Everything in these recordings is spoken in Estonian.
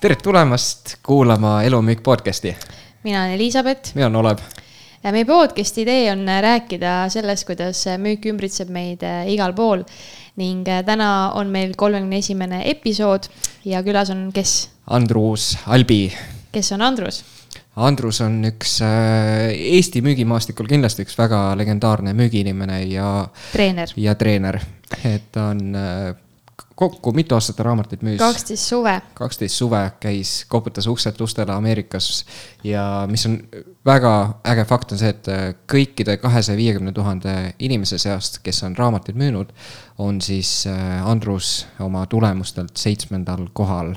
tere tulemast kuulama Elumüük podcasti. mina olen Elizabeth. mina olen Olev. meie podcasti idee on rääkida sellest, kuidas müük ümbritseb meid äh, igal pool ning äh, täna on meil kolmekümne esimene episood ja külas on kes? Andrus Albi. kes on Andrus? Andrus on üks äh, Eesti müügimaastikul kindlasti üks väga legendaarne müügiinimene ja. treener. ja treener, et ta on kokku mitu aastat ta raamatuid müüs? kaksteist suve. kaksteist suve käis, koputas ukselt ustele Ameerikas ja mis on väga äge fakt, on see, et kõikide kahesaja viiekümne tuhande inimese seast, kes on raamatuid müünud, on siis äh, Andrus oma tulemustelt seitsmendal kohal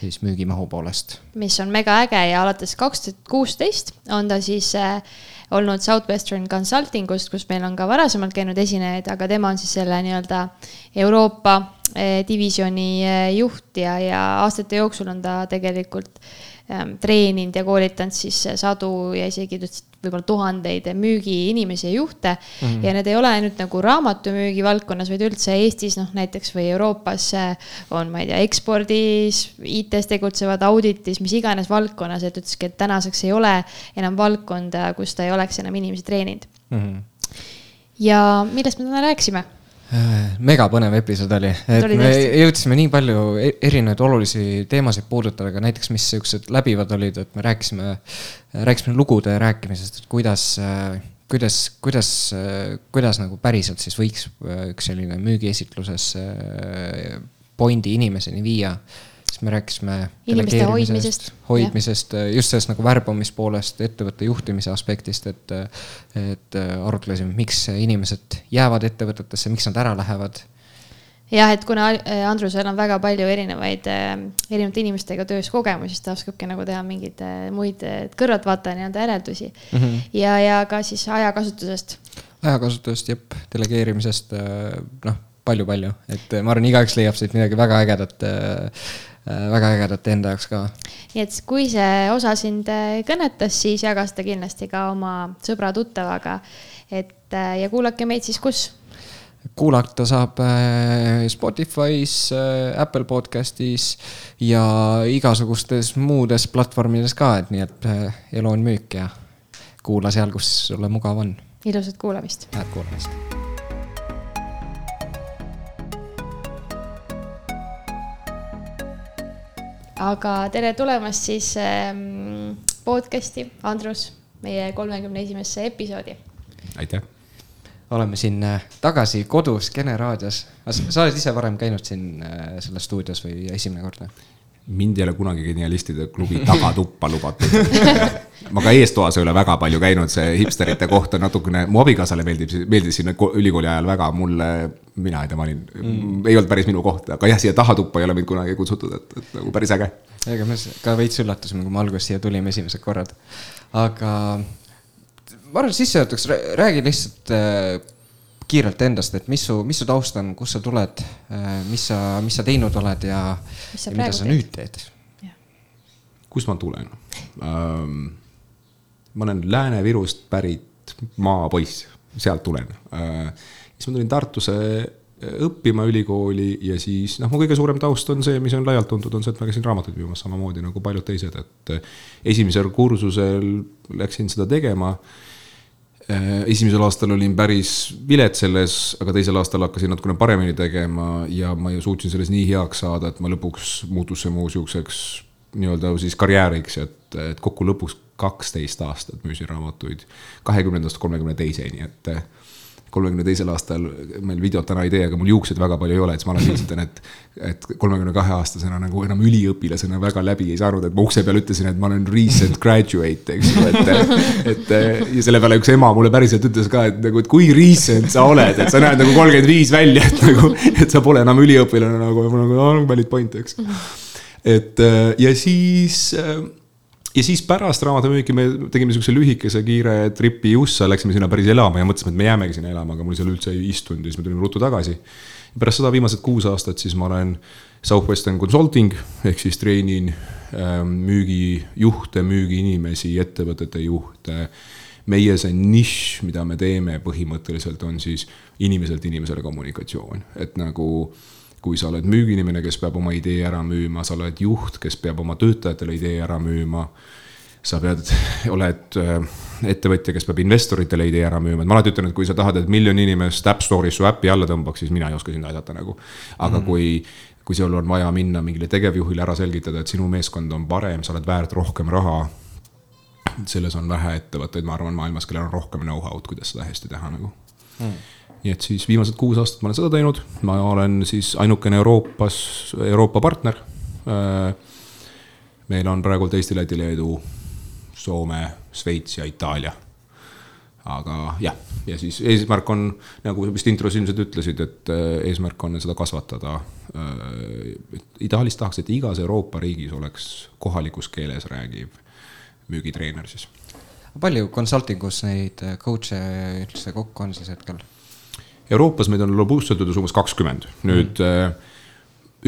siis müügimahu poolest. mis on mega äge ja alates kaks tuhat kuusteist on ta siis äh, olnud Southwestern Consulting ust, kus meil on ka varasemalt käinud esinejaid, aga tema on siis selle nii-öelda Euroopa eh, divisjoni eh, juht ja, ja aastate jooksul on ta tegelikult treeninud ja koolitanud siis sadu ja isegi võib-olla tuhandeid müügiinimesi ja juhte mm. -hmm. ja need ei ole ainult nagu raamatumüügi valdkonnas, vaid üldse Eestis, noh näiteks või Euroopas on, ma ei tea, ekspordis, IT-s tegutsevad, auditis, mis iganes valdkonnas, et ütleski, et tänaseks ei ole enam valdkonda, kus ta ei oleks enam inimesi treeninud mm. -hmm. ja millest me täna rääkisime? Äh, megapõnev episood oli, et oli me jõudsime nii palju e-, erinevaid olulisi teemasid puudutada, aga näiteks, mis siuksed läbivad olid, et me rääkisime, rääkisime lugude rääkimisest, et kuidas, kuidas, kuidas, kuidas nagu päriselt siis võiks üks selline müügiesitluses pointi inimeseni viia siis me rääkisime. inimeste hoidmisest. hoidmisest, just sellest nagu värbamispoolest, ettevõtte juhtimise aspektist, et, et arutlesime, miks inimesed jäävad ettevõtetesse, miks nad ära lähevad jah, et kuna Andrusel on väga palju erinevaid, erinevate inimestega töös kogemusi, siis ta oskabki nagu teha mingeid muid kõrvaltvaataja nii-öelda järeldusi mm. -hmm. ja, ja ka siis ajakasutusest. ajakasutusest, jep, delegeerimisest, noh, palju-palju, et ma arvan, igaüks leiab siit midagi väga ägedat Äh, väga ägedat enda jaoks ka. nii et kui see osa sind äh, kõnetas, siis jaga seda kindlasti ka oma sõbra-tuttavaga. et äh, ja kuulake meid siis kus? kuulata saab Spotify's, Apple podcast'is ja igasugustes muudes platvormides ka, et nii, et elu on müük ja kuula seal, kus sulle mugav on. ilusat kuulamist. head kuulamist aga tere tulemast siis ähm, podcast'i, Andrus, meie kolmekümne esimesse episoodi. aitäh. oleme siin äh, tagasi kodus Kene raadios. sa oled ise varem käinud siin äh, selles stuudios või esimene kord või? Mind ei ole kunagi genialistide klubi tagatuppa lubatud ma ka eestoas ei ole väga palju käinud, see hipsterite koht on natukene, mu abikaasale meeldib, meeldis sinna ülikooli ajal väga, mulle, mina ei tea, ma olin mm., ei olnud päris minu koht, aga jah, siia tahatuppa ei ole mind kunagi kutsutud, et, et nagu päris äge. ega me ka veits üllatusime, kui me alguses siia tulime esimesed korrad, aga ma arvan, sissejuhatuseks räägi lihtsalt äh, kiirelt endast, et mis su, mis su taust on, kust sa tuled, äh, mis sa, mis sa teinud oled ja, ja mida sa teed? nüüd teed? kust ma tulen ähm,? ma olen Lääne-Virust pärit maapoiss, sealt tulen äh,. siis ma tulin Tartusse äh, õppima ülikooli ja siis noh, mu kõige suurem taust on see, mis on laialt tuntud, on see, et ma käisin raamatuid müümas samamoodi nagu paljud teised, et äh, esimesel kursusel läksin seda tegema Äh, esimesel aastal olin päris vilets selles, aga teisel aastal hakkasin natukene paremini tegema ja ma ju suutsin selles nii heaks saada, et ma lõpuks muutus see mu sihukeseks nii-öelda siis karjääriks, et, et kokku lõpuks kaksteist aastat müüsin raamatuid kahekümnendast kolmekümne teiseni, et kolmekümne teisel aastal, meil videot täna ei tee, aga mul juukseid väga palju ei ole, et siis ma alati ütlen, et. et kolmekümne kahe aastasena nagu enam üliõpilasena väga läbi ei saanud, et ma ukse peal ütlesin, et ma olen recent graduate, eks ju, et. et ja selle peale üks ema mulle päriselt ütles ka, et nagu, et kui recent sa oled, et sa näed nagu kolmkümmend viis välja, et nagu. et sa pole enam üliõpilane nagu, nagu valid point, eks. et ja siis ja siis pärast raamatumüüki me tegime siukse lühikese kiire tripi Jussa, läksime sinna päris elama ja mõtlesime, et me jäämegi sinna elama, aga mul seal üldse ei istunud ja siis me tulime ruttu tagasi. pärast seda viimased kuus aastat, siis ma olen Southwestern Consulting ehk siis treenin ähm, müügijuhte, müügiinimesi, ettevõtete juhte. meie see nišš, mida me teeme põhimõtteliselt on siis inimeselt inimesele kommunikatsioon, et nagu kui sa oled müügiinimene, kes peab oma idee ära müüma, sa oled juht, kes peab oma töötajatele idee ära müüma. sa pead, oled äh, ettevõtja, kes peab investoritele idee ära müüma, et ma alati ütlen, et kui sa tahad, et miljon inimest App Store'is su äppi alla tõmbaks, siis mina ei oska sind aidata nagu. aga mm kui, kui sul on vaja minna mingile tegevjuhile ära selgitada, et sinu meeskond on parem, sa oled väärt rohkem raha. selles on vähe ettevõtteid, ma arvan, maailmas, kellel on rohkem know-how'd, kuidas seda hästi teha nagu mm nii et siis viimased kuus aastat ma olen seda teinud, ma olen siis ainukene Euroopas, Euroopa partner. Äh, meil on praegult Eesti, Läti, Leedu, Soome, Šveits ja Itaalia. aga jah, ja siis eesmärk on, nagu vist intros ilmselt ütlesid, et äh, eesmärk on seda kasvatada. Äh, ideaalis tahaks, et igas Euroopa riigis oleks kohalikus keeles räägiv müügitreener siis palju consulting us neid coach'e üldse kokku on siis hetkel? Euroopas meid on öeldes umbes kakskümmend, nüüd mm.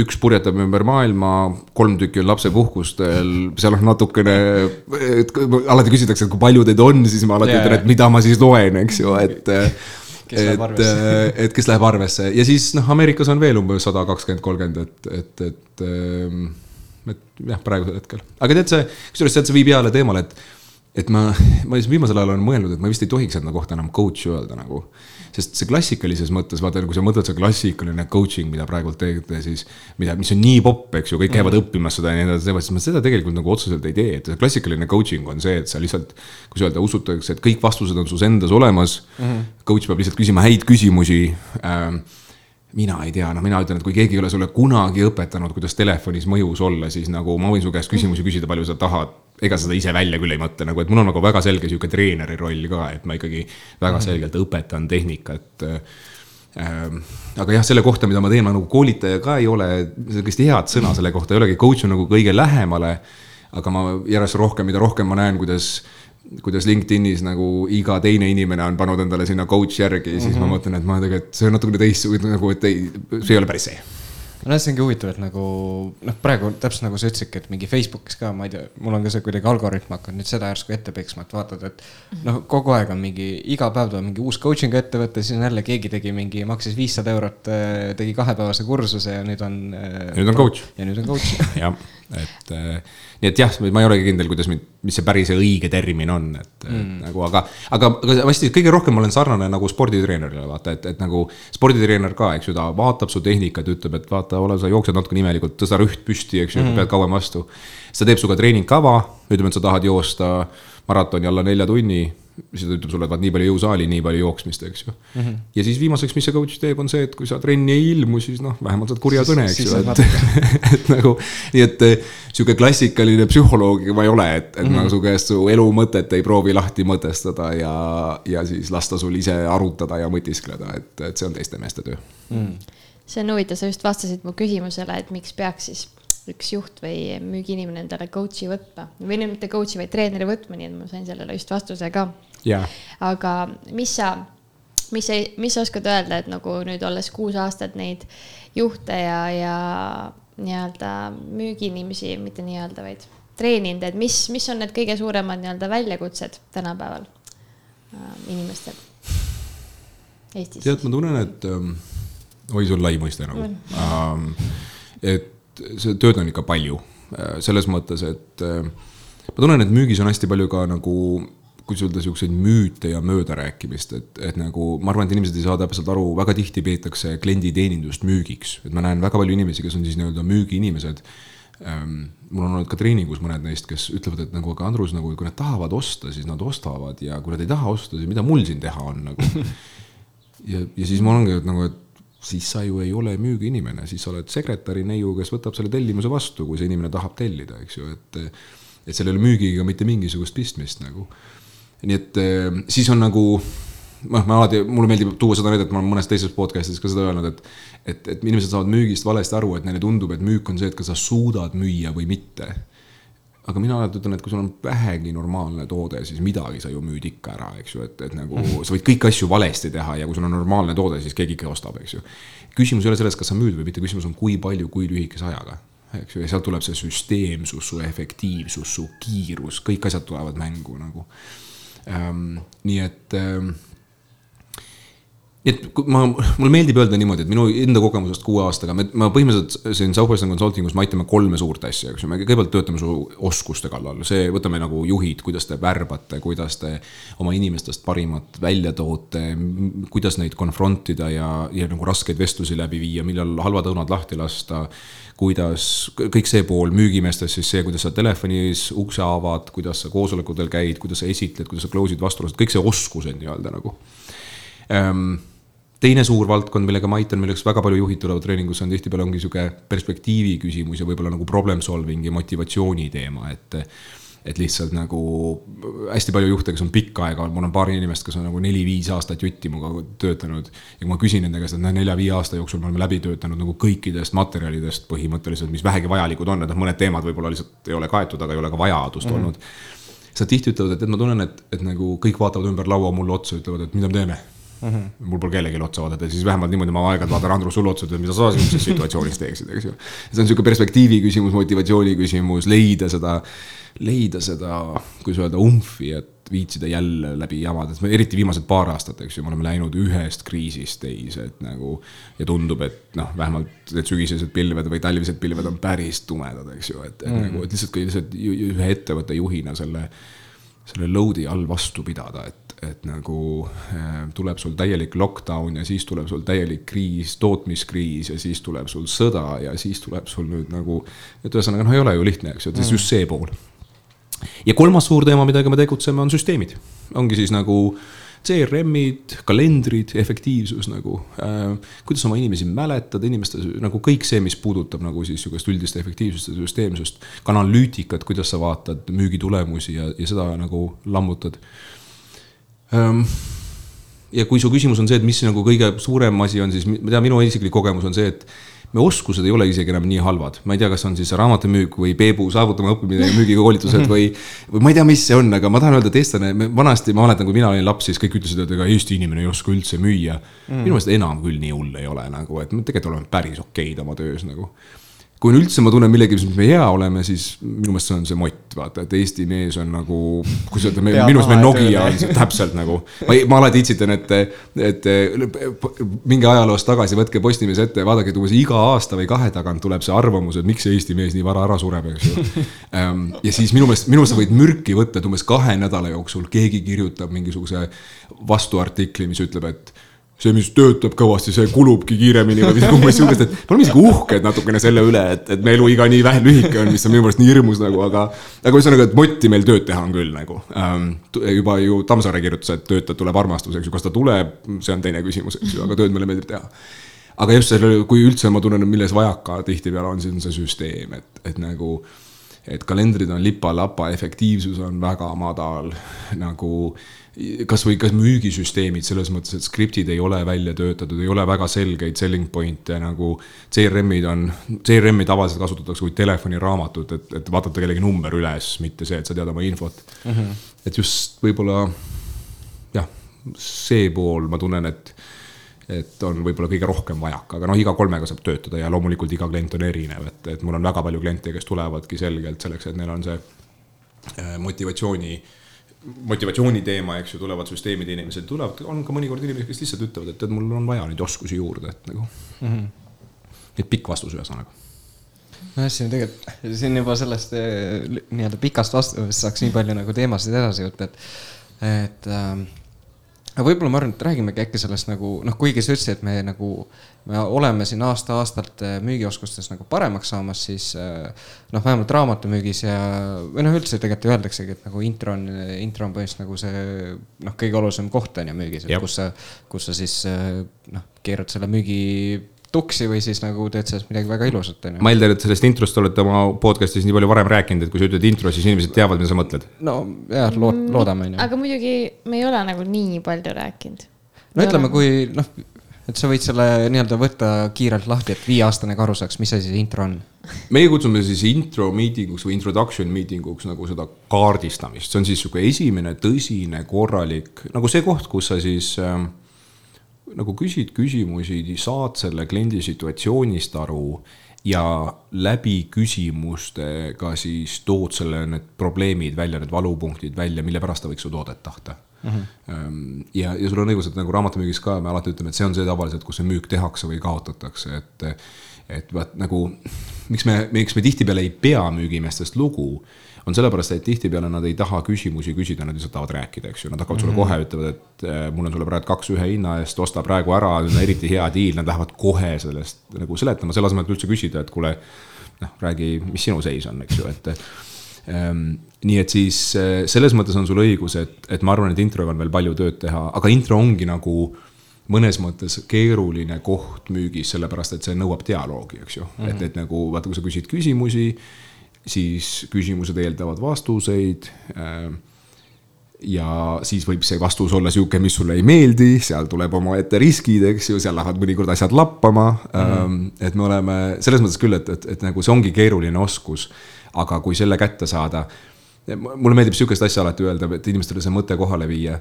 üks purjetab ümber maailma, kolm tükki on lapsepuhkustel, seal on natukene, alati küsitakse, et kui palju teid on, siis ma alati yeah. ütlen, et mida ma siis loen, eks ju, et et, et kes läheb arvesse. Ja siis noh, Ameerikas on veel umbes sada kakskümmend, kolmkümmend, et, et, et, ehm, et jah, praegusel hetkel, aga tead see, kusjuures tead, see viib heale teemale, et et ma, ma just viimasel ajal olen mõelnud, et ma vist ei tohiks enda kohta enam coach öelda nagu sest see klassikalises mõttes, vaata, kui sa mõtled, see klassikaline coaching, mida praegult teete, siis mida, mis on nii popp, eks ju, kõik käivad mm. õppimas seda ja nii edasi, siis ma seda tegelikult nagu otseselt ei tee, et see klassikaline coaching on see, et sa lihtsalt, kuidas öelda, usutakse, et kõik vastused on sus endas olemas mm. -hmm. Coach peab lihtsalt küsima häid küsimusi ähm, mina ei tea, noh, mina ütlen, et kui keegi ei ole sulle kunagi õpetanud, kuidas telefonis mõjus olla, siis nagu ma võin su käest küsimusi küsida, palju sa tahad. Ega sa seda ise välja küll ei mõtle, nagu, et mul on nagu väga selge sihuke treeneri roll ka, et ma ikkagi väga mhm. selgelt õpetan tehnikat ähm,. aga jah, selle kohta, mida ma teen, ma nagu koolitaja ka ei ole, sellist head sõna selle kohta ei olegi, coach on nagu kõige lähemale. aga ma järjest rohkem, mida rohkem ma näen, kuidas kuidas LinkedInis nagu iga teine inimene on pannud endale sinna coach järgi mm, -hmm. siis ma mhm. mõtlen, et ma tegelikult, see on natukene teistsugune nagu, et ei, see ei ole päris see no see ongi huvitav, et nagu noh, praegu täpselt nagu sa ütlesidki, et mingi Facebookis ka, ma ei tea, mul on ka see kuidagi algoritm hakanud nüüd seda järsku ette peksma, et vaatad, et noh, kogu aeg on mingi, iga päev tuleb mingi uus coaching ettevõte, siis on jälle keegi tegi mingi, maksis viissada eurot, tegi kahepäevase kursuse ja nüüd on. Äh, nüüd on coach. ja nüüd on coach jah, et äh, nii et jah, ma ei olegi kindel, kuidas, mis see päris õige termin on, et mm. nagu, aga, aga, aga hästi, kõige rohkem olen sarnane nagu sporditreenerile, vaata, et, et nagu sporditreener ka, eks ju, ta vaatab su tehnikat, ütleb, et vaata, ole, sa jooksed natuke imelikult, tõsta rüht püsti, eks ju mm., pead kauem vastu. siis ta teeb sinuga treeningkava, ütleme, et sa tahad joosta maratoni alla nelja tunni siis ta ütleb sulle, et vaat nii palju jõusaali, nii palju jooksmist, eks ju mm. -hmm. ja siis viimaseks, mis see coach teeb, on see, et kui sa trenni ei ilmu, siis noh, vähemalt saad kurja kõne, eks ju, et, et nagu. nii et eh, sihuke klassikaline psühholoog ma ei ole, et, et mm -hmm. ma su käest su elu mõtet ei proovi lahti mõtestada ja, ja siis lasta sul ise arutada ja mõtiskleda, et, et see on teiste meeste töö mm.. see on huvitav, sa just vastasid mu küsimusele, et miks peaks siis üks juht või müügiinimene endale coach'i võtma või nüüd mitte coach'i, vaid treeneri võtma, nii et ma sain sellele just vastuse ka yeah.. aga mis sa, mis sa, mis sa oskad öelda, et nagu nüüd olles kuus aastat neid juhte ja, ja nii-öelda müügiinimesi, mitte nii-öelda, vaid treeninud, et mis, mis on need kõige suuremad nii-öelda väljakutsed tänapäeval äh, inimestel Eestis? tead, ma tunnen, et ähm, oi, on lai mõiste nagu ähm,. et see tööd on ikka palju, äh, selles mõttes, et äh, ma tunnen, et müügis on hästi palju ka nagu kuidas öelda, siukseid müüte ja möödarääkimist, et, et nagu ma arvan, et inimesed ei saa täpselt aru, väga tihti peetakse klienditeenindust müügiks, et ma näen väga palju inimesi, kes on siis nii-öelda müügiinimesed ähm,. mul on olnud ka treeningus mõned neist, kes ütlevad, et nagu, aga Andrus, nagu kui nad tahavad osta, siis nad ostavad ja kui nad ei taha osta, siis mida mul siin teha on nagu. ja, ja siis ongi et nagu, et siis sa ju ei ole müügiinimene, siis sa oled sekretäri neiu, kes võtab selle tellimuse vastu, kui see inimene tahab tellida, eks ju, et. et ole müügiga mitte mingisugust pistmist nagu. nii et eh, siis on nagu noh, ma alati, mulle meeldib tuua seda näidet, ma olen mõnes teises podcast'is ka seda öelnud, et. et, et inimesed saavad müügist valesti aru, et neile tundub, et müük on see, et kas sa suudad müüa või mitte aga mina alati ütlen, et kui sul on vähegi normaalne toode, siis midagi sa ju müüd ikka ära, eks ju, et, et nagu -hmm. sa võid kõiki asju valesti teha ja kui sul on normaalne toode, siis keegi ikka ostab, eks ju. küsimus ei ole selles, kas sa müüd või mitte, küsimus on, kui palju, kui lühikese ajaga. eks ju, ja sealt tuleb see süsteemsus, su efektiivsus, su kiirus, kõik asjad tulevad mängu nagu ähm,. nii et ähm, nii et ma, mulle meeldib öelda niimoodi, et minu enda kogemusest kuue aastaga, me, ma põhimõtteliselt siin Southwestern Consulting us me aitame kolme suurt asja, eks ju, me kõigepealt töötame su oskuste kallal, see, võtame nagu juhid, kuidas te värbate, kuidas te oma inimestest parimat välja toote, kuidas neid confront ida ja, ja nagu raskeid vestlusi läbi viia, millal halvad õunad lahti lasta kuidas kõik see pool müügimeestest, siis see, kuidas sa telefonis ukse avad, kuidas sa koosolekutel käid, kuidas sa esitled, kuidas sa close'id vastuolust, kõik see oskused nii-öelda nagu. Ähm, teine suur valdkond, millega ma aitan, milleks väga palju juhid tulevad treeningusse, on tihtipeale ongi sihuke perspektiivi küsimus ja võib-olla nagu problem solving ja motivatsiooni teema, et et lihtsalt nagu hästi palju juhte, kes on pikka aega, mul on paar inimest, kes on nagu neli-viis aastat jutti minuga töötanud. ja kui ma küsin nende käest, et noh, nelja-viie aasta jooksul me oleme läbi töötanud nagu kõikidest materjalidest põhimõtteliselt, mis vähegi vajalikud on, et noh, mõned teemad võib-olla lihtsalt ei ole kaetud, aga ei ole ka vajadust mm -hmm. olnud. sa tihti ütlevad, et, et ma tunnen, et, et nagu kõik vaatavad ümber laua mulle otsa, ütlevad, et mida me teeme Mm -hmm. mul pole kellelgi otsa vaadata, siis vähemalt niimoodi ma aeg-ajalt vaatan Andrus sulle otsa, ütlen, mida sa sihukeses situatsioonis teeksid, eks ju. see on sihuke perspektiivi küsimus, motivatsiooni küsimus, leida seda, leida seda, kuidas öelda, umfi, et viitsida jälle läbi jamada, et eriti viimased paar aastat, eks ju, me oleme läinud ühest kriisist teise, et nagu. ja tundub, et noh, vähemalt need sügisesed pilved või talvised pilved on päris tumedad, eks ju, et, et mm. nagu, et lihtsalt kui lihtsalt ühe ettevõtte juhina selle selle load'i all vastu pidada, et et nagu äh, tuleb sul täielik lockdown ja siis tuleb sul täielik kriis, tootmiskriis ja siis tuleb sul sõda ja siis tuleb sul nüüd nagu. et ühesõnaga noh, ei ole ju lihtne, eks ju, et siis just see pool. ja kolmas suur teema, millega me tegutseme, on süsteemid, ongi siis nagu CRM-id, kalendrid, efektiivsus nagu äh,. kuidas oma inimesi mäletada, inimeste nagu kõik see, mis puudutab nagu siis sihukest üldist efektiivsust ja süsteemsust. ka analüütikat, kuidas sa vaatad müügitulemusi ja, ja seda nagu lammutad ja kui su küsimus on see, et mis nagu kõige suurem asi on, siis tean, minu isiklik kogemus on see, et me oskused ei ole isegi enam nii halvad, ma ei tea, kas on siis raamatumüük või Peebu saavutama õppimine ja müügikoolitused või. või ma ei tea, mis see on, aga ma tahan öelda, et eestlane, vanasti ma mäletan, kui mina olin laps, siis kõik ütlesid, et ega Eesti inimene ei oska üldse müüa. Mm.. minu meelest enam küll nii hull ei ole nagu, et me tegelikult oleme päris okeid oma töös nagu kui on üldse ma tunnen millegi, mis me hea oleme, siis minu meelest see on see mott, vaata, et Eesti mees on nagu, kuidas öelda, minu meelest meil Nokia on täpselt nagu. ma, ma alati itsitan, et, et minge ajaloost tagasi, võtke Postimees ette, vaadake, et umbes iga aasta või kahe tagant tuleb see arvamus, et miks see Eesti mees nii vara ära sureb, eks ju. Ehm, ja siis minu meelest, minu meelest sa võid mürki võtta, et umbes kahe nädala jooksul keegi kirjutab mingisuguse vastuartikli, mis ütleb, et see, mis töötab kõvasti, see kulubki kiiremini või midagi umbes sihukest, et me oleme isegi uhked natukene selle üle, et, et me eluiga nii vähe lühike on, mis on minu meelest nii hirmus nagu, aga. aga ühesõnaga, et motti meil tööd teha on küll nagu ähm,. juba ju Tammsaare kirjutas, et tööta tuleb armastus, eks ju, kas ta tuleb, see on teine küsimus, eks ju, aga tööd meile meeldib teha. aga just selle, kui üldse ma tunnen, milles vajaka tihtipeale on, siis on see süsteem, et, et nagu et kalendrid on lipa-lapa, efektiivsus on väga madal nagu kasvõi kas müügisüsteemid selles mõttes, et skriptid ei ole välja töötatud, ei ole väga selgeid selling point'e nagu. CRM-id on, CRM-i tavaliselt kasutatakse kui telefoniraamatut, et, et vaadata kellegi number üles, mitte see, et sa tead oma infot mm. -hmm. et just võib-olla jah, see pool ma tunnen, et, et on võib-olla kõige rohkem vajaka, aga noh, iga kolmega saab töötada ja loomulikult iga klient on erinev, et, et mul on väga palju kliente, kes tulevadki selgelt selleks, et neil on see äh, motivatsiooni teema, eks ju, tulevad süsteemide inimesed, tulevad, on ka mõnikord inimesed, kes lihtsalt ütlevad, et tead, mul on vaja neid oskusi juurde, et nagu mm. -hmm. et pikk vastus ühesõnaga. nojah, siin tegelikult, siin juba sellest eh, nii-öelda pikast vastusest saaks nii palju nagu teemasid edasi võtta, et, et ähm, aga võib-olla ma arvan, et räägimegi äkki sellest nagu noh, kuigi sa ütlesid, et me nagu, me oleme siin aasta-aastalt äh, müügioskustes nagu paremaks saamas, siis äh, noh, vähemalt raamatumüügis ja või noh, üldse tegelikult öeldaksegi, et nagu intro on, intro on põhimõtteliselt nagu see noh, kõige olulisem koht on ju müügis, et kus sa, kus sa siis äh, noh, keerad selle müügi tuksi või siis nagu teed sellest midagi väga ilusat, on ju. ma eeldan, et sellest introst olete oma podcast'is nii palju varem rääkinud, et kui sa ütled intro, siis inimesed teavad, mida sa mõtled. no jah, lood-, mm, loodame, on ju. aga muidugi me ei ole nagu nii palju rääkinud. no ütleme, kui noh, et sa võid selle nii-öelda võtta kiirelt lahti, et viieaastane ka aru saaks, mis asi see intro on. meie kutsume siis intro meeting uks või introduction meeting uks nagu seda kaardistamist, see on siis sihuke esimene tõsine korralik nagu see koht, kus sa siis äh, nagu küsid küsimusi, saad selle kliendi situatsioonist aru ja läbi küsimustega siis tood selle, need probleemid välja, need valupunktid välja, mille pärast ta võiks su toodet tahta mm. -hmm. ja, ja sul on õigus, et nagu raamatumüügis ka me alati ütleme, et see on see tavaliselt, kus see müük tehakse või kaotatakse, et. et vaat nagu, miks me, miks me tihtipeale ei pea müügimeestest lugu on sellepärast, et tihtipeale nad ei taha küsimusi küsida, nad lihtsalt tahavad rääkida, eks ju, nad hakkavad sulle mm -hmm. kohe, ütlevad, et äh, mul on sulle praegu kaks ühe hinna eest, osta praegu ära, eriti hea diil, nad lähevad kohe sellest nagu seletama, selle asemel, et üldse küsida, et kuule. noh, räägi, mis sinu seis on, eks ju, et ähm,. nii et siis äh, selles mõttes on sul õigus, et, et ma arvan, et introga on veel palju tööd teha, aga intro ongi nagu mõnes mõttes keeruline koht müügis, sellepärast et see nõuab dialoogi, eks ju mm, -hmm. et, et nagu vaata, kui sa küsid küsimusi siis küsimused eeldavad vastuseid. Äh, ja siis võib see vastus olla sihuke, mis sulle ei meeldi, seal tuleb omaette riskid, eks ju, seal lähevad mõnikord asjad lappama mm. et me oleme selles mõttes küll, et, et, et nagu see ongi keeruline oskus. aga kui selle kätte saada, mulle meeldib sihukest asja alati öelda, et inimestele see mõte kohale viia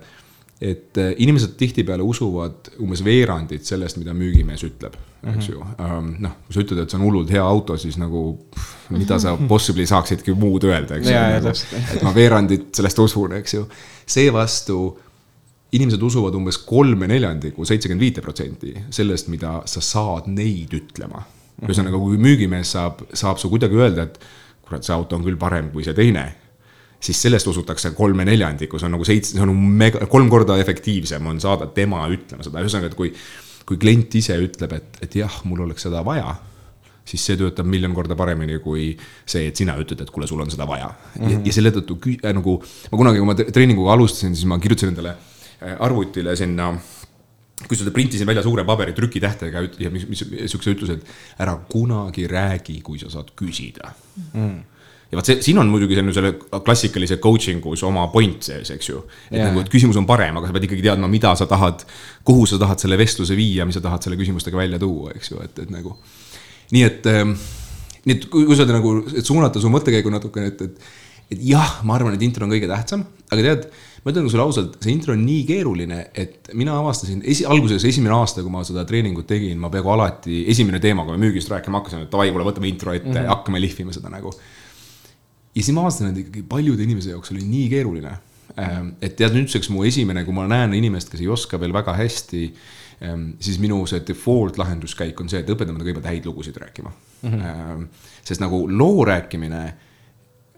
et äh, inimesed tihtipeale usuvad umbes veerandit sellest, mida müügimees ütleb, eks mhm. ju. Ähm, noh, kui sa ütled, et see on hullult hea auto, siis nagu mida sa possibly saaksidki muud öelda, eks ju. Nagu, et ma veerandit sellest usun, eks ju. seevastu inimesed usuvad umbes kolme neljandikku, seitsekümmend viite protsenti sellest, mida sa saad neid ütlema. Mhm. ühesõnaga, kui müügimees saab, saab su kuidagi öelda, et kurat, see auto on küll parem kui see teine siis sellest usutakse kolme neljandikku, see on nagu seitse, see on mega, kolm korda efektiivsem on saada tema ütlema seda, ühesõnaga, et kui. kui klient ise ütleb, et, et jah, mul oleks seda vaja, siis see töötab miljon korda paremini kui see, et sina ütled, et kuule, sul on seda vaja mm. -hmm. ja, mhm. ja selle tõttu äh, nagu ma kunagi, kui ma treeninguga alustasin, siis ma kirjutasin endale äh, arvutile sinna kusjuures printisin välja suure paberi trükitähtedega ja mis, mis siukse ütluse, et ära kunagi räägi, kui sa saad küsida mm ja vot see, siin on muidugi see, selle klassikalise coaching us oma point sees, eks ju. et yeah. nagu, et küsimus on parem, aga sa pead ikkagi teadma, mida sa tahad, kuhu sa tahad selle vestluse viia, mis sa tahad selle küsimustega välja tuua, eks ju, et, et nagu. nii et ähm,, nii et kui, kui sa nagu, et suunata su mõttekäigu natukene, et, et, et jah, ma arvan, et intro on kõige tähtsam, aga tead ma ütlen sulle ausalt, see intro on nii keeruline, et mina avastasin esi, alguses esimene aasta, kui ma seda treeningut tegin, ma peaaegu alati, esimene teema, kui me müügist rääkima hakkasime, et davai, kuule, võtame intro ette mm, -hmm. hakkame lihvima seda nagu ja siis ma avastasin, et ikkagi paljude inimese jaoks oli nii keeruline. Ähm, et tead, nüüdseks mu esimene, kui ma näen inimest, kes ei oska veel väga hästi, ähm, siis minu see default lahenduskäik on see, et õpetame ta kõigepealt häid lugusid rääkima mm. -hmm. sest nagu loo rääkimine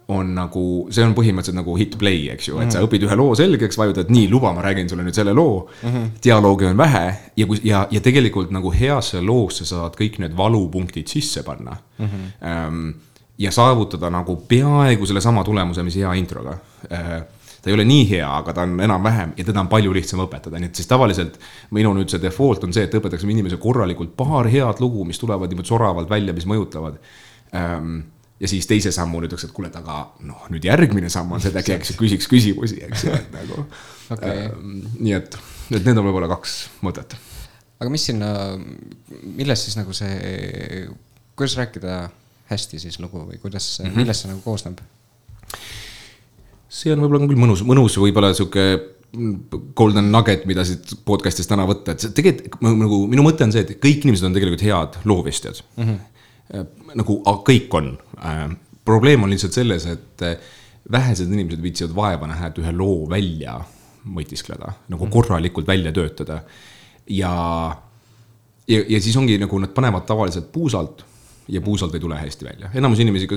on nagu, see on põhimõtteliselt nagu hit play, eks ju, et mm -hmm. sa mhm. õpid ühe loo selgeks, vajutad nii, luba, ma räägin sulle nüüd selle loo mm. -hmm. dialoogi on vähe ja kui, ja, ja tegelikult nagu heasse loosse saad kõik need valupunktid sisse panna mm. -hmm. Um, ja saavutada nagu peaaegu sellesama tulemuse, mis hea introga. Äh, ta ei ole nii hea, aga ta on enam-vähem ja teda on palju lihtsam õpetada, nii et siis tavaliselt minu nüüd see default on see, et õpetaksime inimesele korralikult paar head lugu, mis tulevad niimoodi soravalt välja, mis mõjutavad ähm, ja siis teise sammu nüüd ütleks, et kuule, et aga noh, nüüd järgmine samm on see, et äkki, eks küsiks küsimusi, eks ju, et nagu okay.. Ähm, nii et, et need on võib-olla kaks mõtet. aga mis sinna, milles siis nagu see, kuidas rääkida hästi siis lugu või kuidas mm, -hmm. millest see nagu koosneb? see on võib-olla küll mõnus, mõnus võib-olla sihuke golden nugget, mida siit podcast'ist täna võtta, et tegelikult nagu minu mõte on see, et kõik inimesed on tegelikult head loovistjad mm. -hmm. nagu kõik on äh,. probleem on lihtsalt selles, et äh, vähesed inimesed viitsivad vaeva näha, et ühe loo välja mõtiskleda, nagu mm -hmm. korralikult välja töötada. ja, ja, ja siis ongi nagu nad panevad tavaliselt puusalt ja puusalt ei tule hästi välja. enamus inimesi,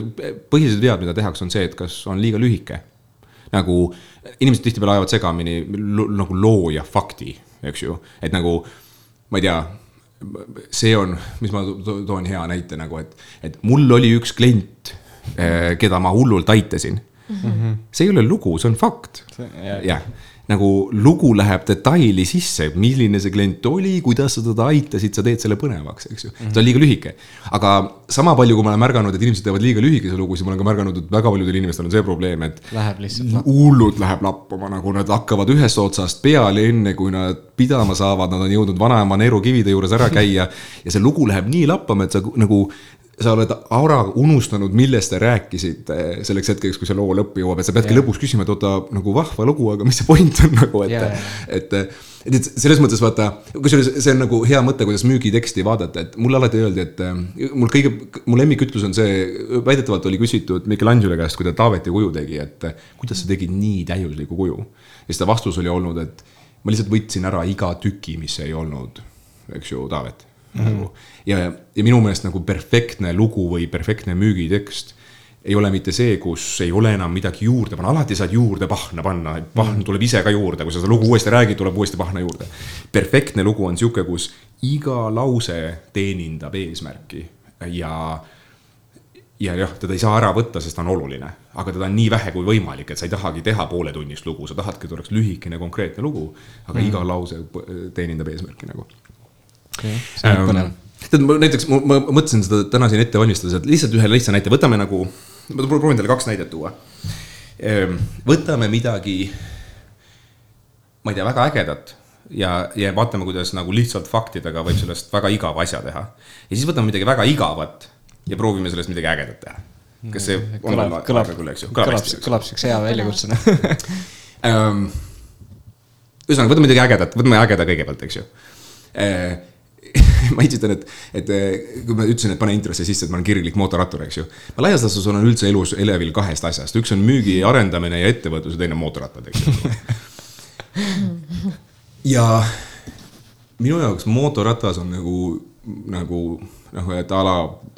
põhilised vead, mida tehakse, on see, et kas on liiga lühike. nagu inimesed tihtipeale ajavad segamini nagu loo ja fakti, eks ju, et nagu ma ei tea see on, mis ma toon hea näite nagu, et, et mul oli üks klient, eh, keda ma hullult aitasin mm. -hmm. see ei ole lugu, see on fakt. jah, nagu lugu läheb detaili sisse, milline see klient oli, kuidas sa teda aitasid, sa teed selle põnevaks, eks ju mm. -hmm. see on liiga lühike. aga sama palju, kui ma olen märganud, et inimesed teevad liiga lühikese lugusid, ma olen ka märganud, et väga paljudel inimestel on see probleem, et. Läheb lihtsalt. hullult läheb lappama, nagu nad hakkavad ühest otsast peale, enne kui nad pidama saavad, nad on jõudnud vanaema neerukivide juures ära käia. ja see lugu läheb nii lappama, et sa nagu sa oled ära unustanud, millest te rääkisite selleks hetkeks, kui see loo lõppu jõuab, et sa peadki yeah. lõpus küsima, et oota, nagu vahva lugu, aga mis see point on nagu, et yeah., et. et, et selles mõttes vaata, kusjuures see on nagu hea mõte, kuidas müügiteksti vaadata, et mulle alati öeldi, et äh, mul kõige, mu lemmikütlus on see, väidetavalt oli küsitud Michelangelo käest, kui ta Taaveti kuju tegi, et kuidas sa tegid nii täiusliku kuju. ja siis ta vastus oli olnud, et ma lihtsalt võtsin ära iga tüki, mis ei olnud, eks ju, Taavet mm. -hmm. ja, ja minu meelest nagu perfektne lugu või perfektne müügitekst ei ole mitte see, kus ei ole enam midagi juurde panna, alati saad juurde pahna panna, pahn tuleb ise ka juurde, kui sa seda lugu uuesti räägid, tuleb uuesti pahna juurde. perfektne lugu on sihuke, kus iga lause teenindab eesmärki ja ja jah, teda ei saa ära võtta, sest ta on oluline, aga teda on nii vähe kui võimalik, et sa ei tahagi teha pooletunnist lugu, sa tahadki, et oleks lühikene, konkreetne lugu, aga mm. iga lause teenindab eesmärki nagu. See on põnev tead, ma näiteks, ma mõtlesin seda täna siin ette valmistades, et lihtsalt ühe lihtsa näite, võtame nagu ma proovin teile kaks näidet tuua. Võtame midagi, ma ei tea, väga ägedat ja, ja vaatame, kuidas nagu lihtsalt faktidega võib sellest väga igava asja teha. ja siis võtame midagi väga igavat ja proovime sellest midagi ägedat teha. kas see on kõlab, kõlab, ju? kõlab, kõlab siukse hea väljakutsena ühesõnaga, võtame midagi ägedat, võtame ägeda kõigepealt, eks ju ehm, ma esitan, et, et kui ma ütlesin, et pane introsse sisse, et ma olen kirglik mootorrattur, eks ju. ma laias laastus olen üldse elus elevil kahest asjast, üks on müügi arendamine ja ettevõtlus ja teine on mootorrattad, eks ju. ja minu jaoks mootorratas on nagu, nagu noh, et a la,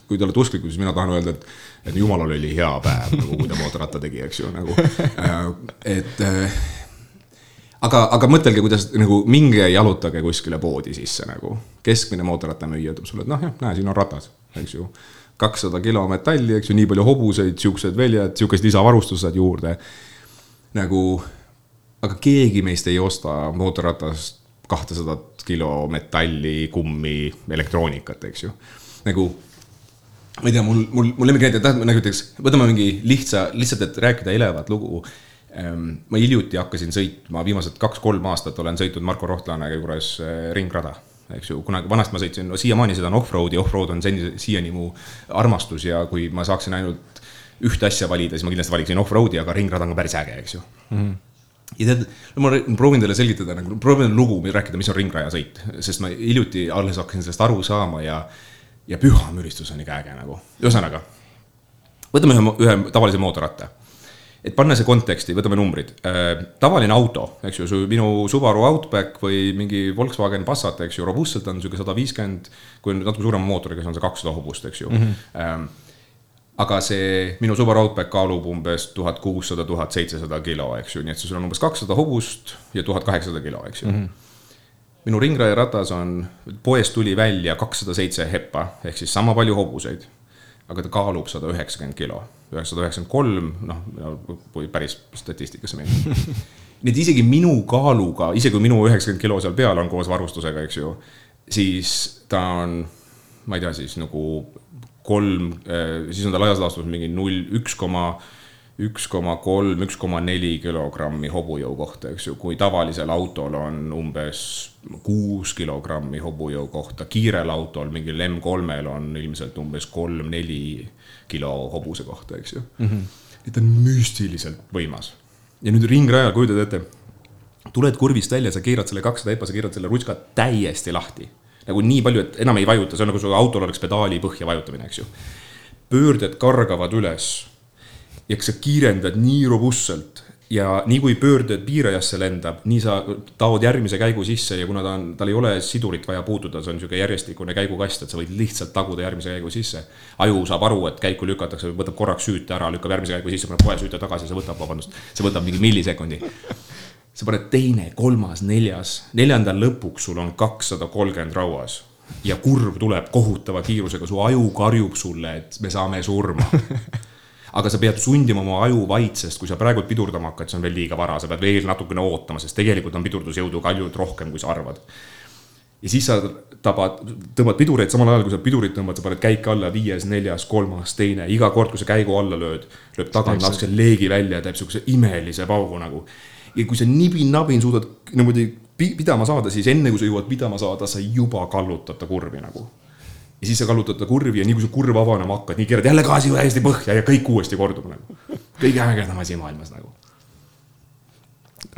kui te olete usklikud, siis mina tahan öelda, et, et jumalal oli hea päev nagu, kui ta mootorratta tegi, eks ju, nagu. et aga, aga mõtelge, kuidas nagu minge jalutage kuskile poodi sisse nagu. keskmine mootorrattamüüja ütleb sulle, et noh, jah, näe, siin on ratas, eks ju. kakssada kilo metalli, eks ju, nii palju hobuseid, siuksed väljad, siukest lisavarustust saad juurde. nagu, aga keegi meist ei osta mootorratast kahtesadat kilo metalli, kummi, elektroonikat, eks ju. nagu ma ei tea, mul, mul, mul lemmiknäide, tähendab nagu näiteks, võtame mingi lihtsa, lihtsalt, et rääkida elevat lugu ma hiljuti hakkasin sõitma, viimased kaks-kolm aastat olen sõitnud Marko Rohtlaane juures eh, ringrada eks ju, kunagi vanasti ma sõitsin, no siiamaani sõidan off-road'i, off-road on seni, siiani mu armastus ja kui ma saaksin ainult ühte asja valida, siis ma kindlasti valiksin off-road'i, aga ringrada on ka päris äge, eks ju mm. -hmm ja tead, ma proovin teile selgitada nagu, proovin lugu rääkida, mis on ringrajasõit, sest ma hiljuti alles hakkasin sellest aru saama ja, ja püha müristus on ikka äge nagu, ühesõnaga. võtame ühe, ühe tavalise mootorratta et panna see konteksti, võtame numbrid. Äh, tavaline auto, eks ju, minu Subaru Outback või mingi Volkswagen Passat, eks ju, robustselt on sihuke sada viiskümmend, kui on natuke suurema mootoriga, siis on see kakssada hobust, eks ju mm. -hmm. aga see minu Subaru Outback kaalub umbes tuhat kuussada, tuhat seitsesada kilo, eks ju, nii et sul on umbes kakssada hobust ja tuhat kaheksasada kilo, eks ju mm. -hmm minu ringrajaratas on, poest tuli välja kakssada seitse heppa ehk siis sama palju hobuseid aga ta kaalub sada üheksakümmend kilo, üheksasada üheksakümmend kolm, noh, kui päris statistikasse minna. Nii et isegi minu kaaluga, isegi kui minu üheksakümmend kilo seal peal on koos varustusega, eks ju, siis ta on, ma ei tea, siis nagu kolm, eh, siis on ta laias laastus mingi null, üks koma üks koma kolm, üks koma neli kilogrammi hobujõu kohta, eks ju, kui tavalisel autol on umbes kuus kilogrammi hobujõu kohta, kiirel autol, mingil M3-l on ilmselt umbes kolm-neli kilo hobuse kohta, eks ju mm. -hmm. et ta on müstiliselt võimas. ja nüüd ringrajal, kujutad ette, tuled kurvist välja, sa keerad selle kakssada epa, sa keerad selle rutska täiesti lahti. nagu nii palju, et enam ei vajuta, see on nagu su autol oleks pedaali põhja vajutamine, eks ju. pöörded kargavad üles ja sa kiirendad nii robustselt ja nii kui pöörded piirajasse lendab, nii sa taod järgmise käigu sisse ja kuna ta on, tal ei ole sidurit vaja puutuda, see on niisugune järjestikune käigukast, et sa võid lihtsalt taguda järgmise käigu sisse. aju saab aru, et käiku lükatakse, võtab korraks süüte ära, lükkab järgmise käigu sisse, paneb kohe süüte tagasi, see võtab, vabandust, see võtab mingi millisekundi. sa paned teine, kolmas, neljas, neljanda lõpuks sul on kakssada kolmkümmend rauas ja kurv tuleb kohutava kiirusega, su aju karjub sulle, et me saame surma aga sa pead sundima oma aju vait, sest kui sa praegu pidurdama hakkad, siis on veel liiga vara, sa pead veel natukene ootama, sest tegelikult on pidurdusjõudu palju rohkem, kui sa arvad. ja siis sa tabad, tõmbad pidureid samal ajal, kui sa pidurit tõmbad, sa paned käike alla, viies, neljas, kolmas, teine, iga kord, kui sa käigu alla lööd, lööb tagant natukese leegi välja ja teeb siukse imelise paugu nagu. ja kui sa nibin-nabin suudad niimoodi pidama saada, siis enne kui sa jõuad pidama saada, sa juba kallutad ta kurvi nagu ja siis sa kallutad ta kurvi ja nii kui see kurv avanema hakkad, nii keerad jälle gaasi täiesti põhja ja kõik uuesti kordub nagu. kõige ägedam asi maailmas nagu.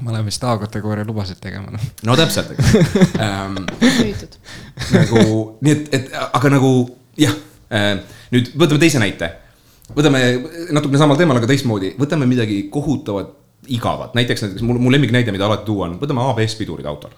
ma olen vist A-kategooria lubasid tegema, noh. no täpselt, eks ähm,. nagu, nii et, et aga nagu jah äh,, nüüd võtame teise näite. võtame natukene samal teemal, aga teistmoodi, võtame midagi kohutavat igavat, näiteks näiteks mul, mu lemmiknäide, mida alati tuua on, võtame ABS pidurid autol,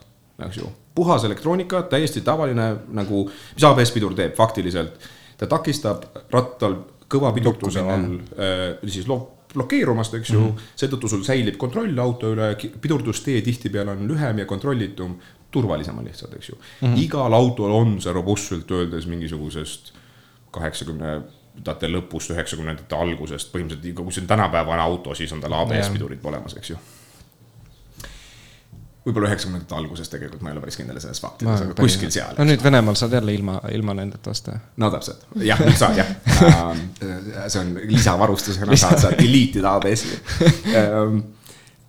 eks ju. puhas elektroonika, täiesti tavaline nagu, mis ABS pidur teeb faktiliselt, ta takistab rattal kõva pidurduse all äh, siis loob blokeerumast, eks ju mm -hmm., seetõttu sul säilib kontroll auto üle, pidurdustee tihtipeale on lühem ja kontrollitum, turvalisem on lihtsalt, eks ju mm. -hmm. igal autol on see robustselt öeldes mingisugusest kaheksakümnendate lõpust, üheksakümnendate algusest, põhimõtteliselt kui see on tänapäevane auto, siis on tal ABS pidurid olemas, eks ju võib-olla üheksakümnendate alguses tegelikult, ma ei ole päris kindel selles faktides, aga kuskil seal. no nüüd Venemaal saad jälle ilma, ilma nendeta osta. no täpselt, jah, nüüd saad jah see on lisavarustusena saad sa delete ida ABS-i ähm,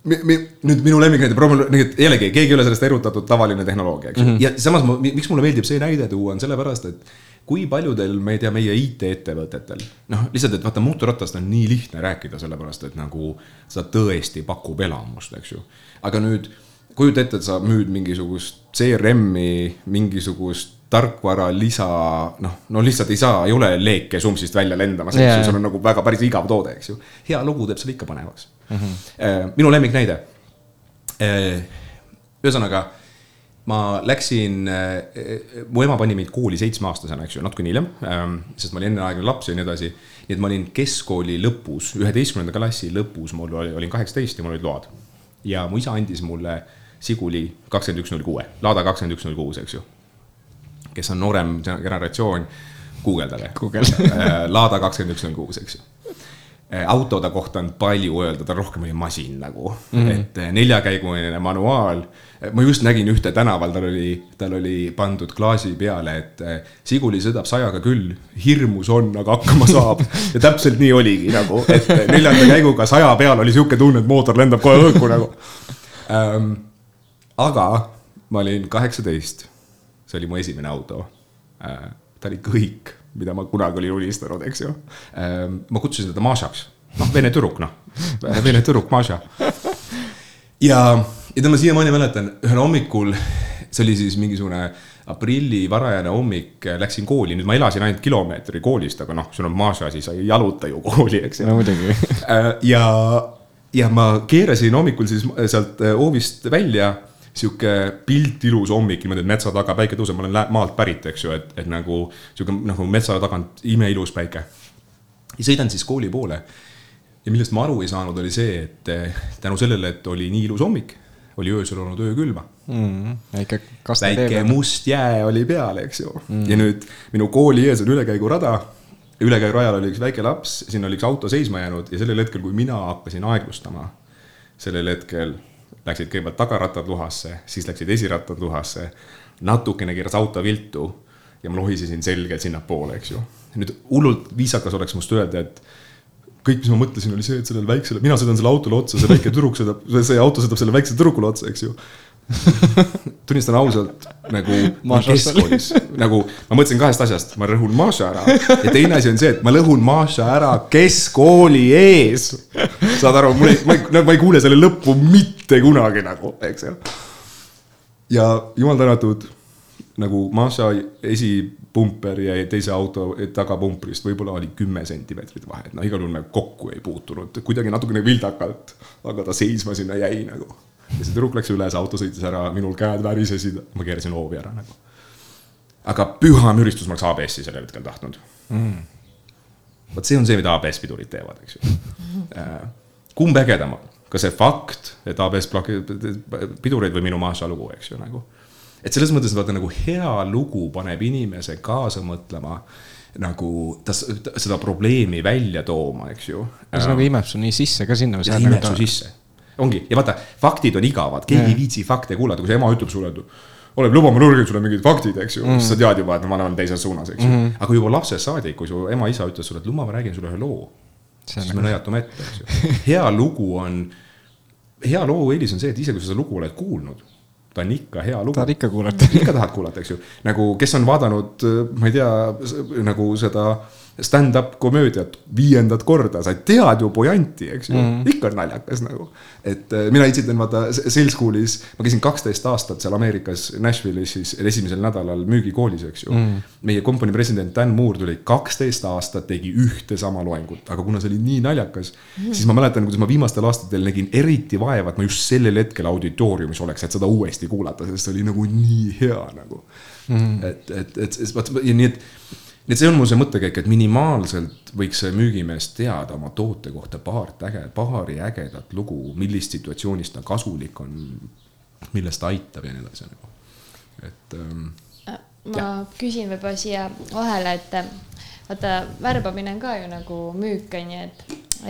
nüüd minu lemmiknäide, jällegi keegi ei ole sellest erutatud, tavaline tehnoloogia, eks ju mm -hmm., ja samas ma, miks mulle meeldib see näide tuua, on sellepärast, et kui paljudel, ma ei tea, meie IT-ettevõtetel, noh, lihtsalt, et vaata, mootorratast on nii lihtne rääkida, sellepärast et nagu ta tõesti pakub elamust, eks ju. aga nüüd kujuta ette, et sa müüd mingisugust CRM-i, mingisugust tarkvara lisa, noh, no lihtsalt ei saa, ei ole leeke sumpsist välja lendamas, eks ju, sul on nagu väga päris igav toode, eks ju. hea lugu teeb selle ikka põnevaks mm. -hmm. minu lemmiknäide. Äh, ühesõnaga, ma läksin, äh, mu ema pani mind kooli seitsmeaastasena, eks ju, natukene hiljem, ähm, sest ma olin enneaegne laps ja nii edasi. nii et ma olin keskkooli lõpus, üheteistkümnenda klassi lõpus, mul oli, olin kaheksateist ja mul olid load. ja mu isa andis mulle Siguli kakskümmend üks null kuue, Lada kakskümmend üks null kuus, eks ju. kes on noorem generatsioon, guugeldage äh, Lada kakskümmend üks null kuus, eks ju äh, autode kohta on palju öelda, ta rohkem oli masin nagu mm, -hmm. et äh, neljakäiguline manuaal. ma just nägin ühte tänaval, tal oli, tal oli pandud klaasi peale, et Siguli sõidab sajaga küll, hirmus on, aga hakkama saab. ja täpselt nii oligi nagu, et neljanda käiguga saja peal oli sihuke tunne, et mootor lendab kohe õhku nagu um, aga ma olin kaheksateist, see oli mu esimene auto. Äh, ta oli kõik, mida ma kunagi olin unistanud, eks ju. Äh, ma kutsusin teda Mašaks, noh, vene tüdruk, noh, vene tüdruk Maša. ja, ja tema siiamaani mäletan, ühel hommikul, see oli siis mingisugune aprilli varajane hommik, läksin kooli, nüüd ma elasin ainult kilomeetri koolist, aga noh, sul on Maša, siis sa ei jaluta ju kooli, eks ju. no muidugi. Äh, ja, ja ma keerasin hommikul siis sealt hoovist välja sihuke pilt ilus hommik niimoodi, et metsa taga päike tõuseb, ma olen maalt pärit, eks ju, et, et nagu sihuke nagu metsa tagant imeilus päike. ja sõidan siis kooli poole. ja millest ma aru ei saanud, oli see, et eh, tänu sellele, et oli nii ilus hommik, oli öösel olnud öökülma mm,. väike väike must jää oli peal, eks ju mm.. ja nüüd minu kooli ees on ülekäigurada ülekäigurajal oli üks väike laps, sinna oli üks auto seisma jäänud ja sellel hetkel, kui mina hakkasin aeglustama, sellel hetkel läksid kõigepealt tagarattad luhasse, siis läksid esirattad luhasse, natukene keeras auto viltu ja ma lohisesin selgelt sinnapoole, eks ju. nüüd hullult viisakas oleks must öelda, et kõik, mis ma mõtlesin, oli see, et sellele väiksele, mina sõidan selle autole otsa, see väike tüdruk sõidab, see auto sõidab selle väikse tüdrukule otsa, eks ju tunnistan ausalt nagu keskkoolis, nagu ma mõtlesin kahest asjast, ma rõhun Maša ära ja teine asi on see, et ma lõhun Maša ära keskkooli ees. saad aru, mul ei, ma ei, ma ei kuule selle lõppu mitte kunagi nagu, eks ju. ja jumal tänatud, nagu Maša esipumper ja teise auto tagapumprist võib-olla oli kümme sentimeetrit vahet, no igal juhul me kokku ei puutunud, kuidagi natukene vildakalt, aga ta seisma sinna jäi nagu ja see tüdruk läks üle, see auto sõitis ära, minul käed värisesid, ma keerasin hoovi ära nagu. aga püha müristus ma oleks ABS-i sellel hetkel tahtnud mm.. vot see on see, mida ABS pidurid teevad, eks ju. Äh, kumb ägedam, kas see fakt, et ABS pidureid või minu Maša lugu, eks ju, nagu. et selles mõttes vaata nagu hea lugu paneb inimese kaasa mõtlema nagu ta, seda probleemi välja tooma, eks ju. see nagu imeb su nii sisse ka sinna. imeb nagu su sisse ongi ja vaata, faktid on igavad, keegi ei viitsi fakte kuulata, kui su ema ütleb sulle, et Olev, luba, ma nurgin sulle mingid faktid, eks ju mm., siis sa tead juba, et ma olen teises suunas, eks ju mm. -hmm. aga juba lapsest saadik, kui su ema-isa ütles sulle, et luba, ma räägin sulle ühe loo. siis nagu... me nõjatume ette, eks ju. hea lugu on, hea loo eelis on see, et isegi kui sa seda lugu oled kuulnud, ta on ikka hea lugu. tahad ikka kuulata ikka tahad kuulata, eks ju. nagu, kes on vaadanud, ma ei tea, nagu seda stand-up komöödiat viiendat korda, sa tead ju pojanti, eks ju mm., ikka on naljakas nagu. et äh, mina esitlen vaata sales school'is, ma käisin kaksteist aastat seal Ameerikas Nashville'is siis esimesel nädalal müügikoolis, eks ju mm.. meie kompanii president Dan Moore tuli kaksteist aastat, tegi ühte sama loengut, aga kuna see oli nii naljakas mm., siis ma mäletan, kuidas ma viimastel aastatel nägin eriti vaeva, et ma just sellel hetkel auditooriumis oleks, et seda uuesti kuulata, sest see oli nagu nii hea nagu mm.. et, et, et, et vaat nii, et nii et see on mul see mõttekäik, et minimaalselt võiks see müügimees teada oma toote kohta paart äge, paari ägedat lugu, millist situatsioonist ta kasulik on, millest ta aitab ja nii edasi nagu, et ähm,. ma ja. küsin võib-olla siia vahele, et vaata, värbamine on ka ju nagu müük, on ju, et,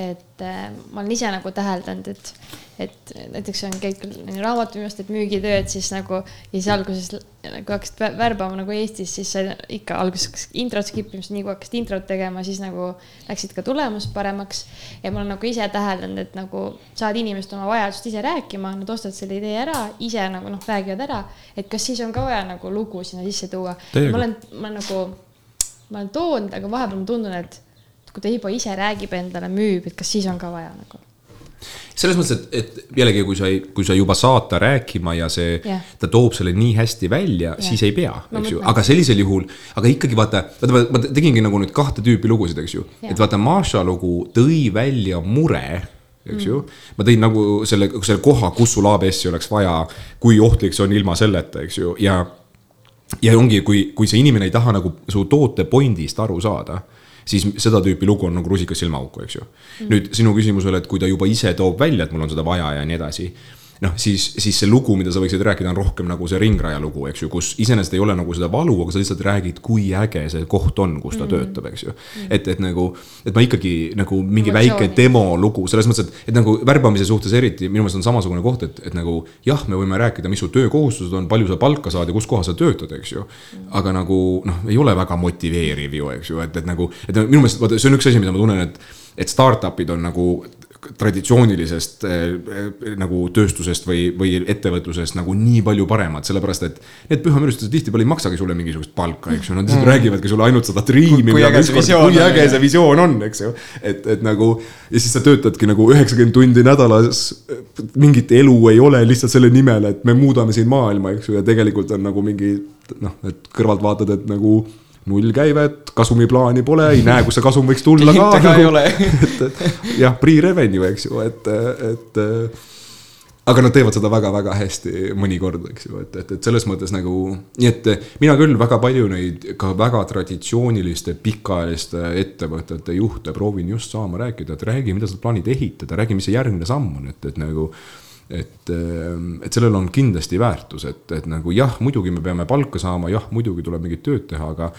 et ma olen ise nagu täheldanud, et et näiteks on, käid küll raamatumüüjast, et müügitööd, siis nagu ja siis alguses kui hakkasid värbama nagu Eestis, siis sa ikka alguses introt skip imas, nii kui hakkasid introt tegema, siis nagu läksid ka tulemus paremaks. ja ma olen nagu ise täheldanud, et nagu saad inimest oma vajadust ise rääkima, nad ostavad selle idee ära, ise nagu noh, räägivad ära, et kas siis on ka vaja nagu lugu sinna sisse tuua. ma olen, ma nagu, ma olen toonud, aga vahepeal ma tunnen, et kui ta juba ise räägib endale, müüb, et kas siis on ka vaja nagu selles mõttes, et, et jällegi, kui sa, kui sa juba saad ta rääkima ja see yeah., ta toob selle nii hästi välja yeah., siis ei pea, eks ju, aga sellisel juhul, aga ikkagi vaata, vaata, ma tegingi nagu nüüd kahte tüüpi lugusid, eks ju yeah., et vaata, Maša lugu tõi välja mure eks mm. ju. ma tõin nagu selle, selle koha, kus sul ABS-i oleks vaja, kui ohtlik see on ilma selleta, eks ju, ja. Ja ongi, kui, kui see inimene ei taha nagu su toote point'ist aru saada siis seda tüüpi lugu on nagu rusikas silmaauku, eks ju. Mm.. nüüd sinu küsimusele, et kui ta juba ise toob välja, et mul on seda vaja ja nii edasi noh, siis, siis see lugu, mida sa võiksid rääkida, on rohkem nagu see ringraja lugu, eks ju, kus iseenesest ei ole nagu seda valu, aga sa lihtsalt räägid, kui äge see koht on, kus ta mm -hmm. töötab, eks ju. et, et nagu, et ma ikkagi nagu mingi Emotsiooni. väike demo lugu selles mõttes, et, et nagu värbamise suhtes eriti minu meelest on samasugune koht, et, et nagu jah, me võime rääkida, mis su töökohustused on, palju sa palka saad ja kus kohas sa töötad, eks ju. aga nagu noh, ei ole väga motiveeriv ju, eks ju, et, et nagu, et minu meelest vaata, see on üks asi, mida ma tunnen, et et startup'id on nagu traditsioonilisest äh, nagu tööstusest või, või ettevõtlusest nagu nii palju paremad, sellepärast et need pühamürgistused tihtipeale ei maksagi sulle mingisugust palka, eks ju, nad lihtsalt mm. räägivadki sulle ainult seda driimi. kui äge see visioon on. kui äge see visioon on, eks ju, et, et nagu ja siis sa töötadki nagu üheksakümmend tundi nädalas. mingit elu ei ole lihtsalt selle nimel, et me muudame siin maailma, eks ju, ja tegelikult on nagu mingi noh, et kõrvalt vaatad, et nagu nullkäivet, kasumiplaani pole, ei näe, kust see kasum võiks tulla ka. ka nagu, ei ole et, et jah, pre-revenue, eks ju, et, et aga nad teevad seda väga-väga hästi mõnikord, eks ju, et, et, et selles mõttes nagu, nii et mina küll väga palju neid ka väga traditsiooniliste pikaajaliste ettevõtete juhte proovin just saama rääkida, et räägi, mida sa plaanid ehitada, räägi, mis see järgmine samm on, et, et nagu et, et sellel on kindlasti väärtus, et, et nagu jah, muidugi me peame palka saama, jah, muidugi tuleb mingit tööd teha, aga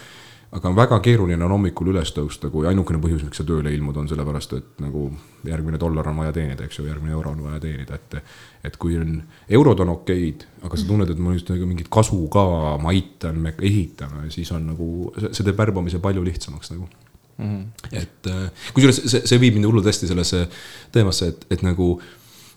aga väga keeruline on hommikul üles tõusta, kui ainukene põhjus, miks sa tööle ilmud, on sellepärast, et nagu järgmine dollar on vaja teenida, eks ju, järgmine euro on vaja teenida, et. et kui on, eurod on okeid, aga sa tunned, et ma just nagu mingit kasu ka, ma aitan, me ehitame, siis on nagu, see teeb värbamise palju lihtsamaks nagu mm. -hmm. et kusjuures see, see viib mind hullult hästi sellesse teemasse, et, et nagu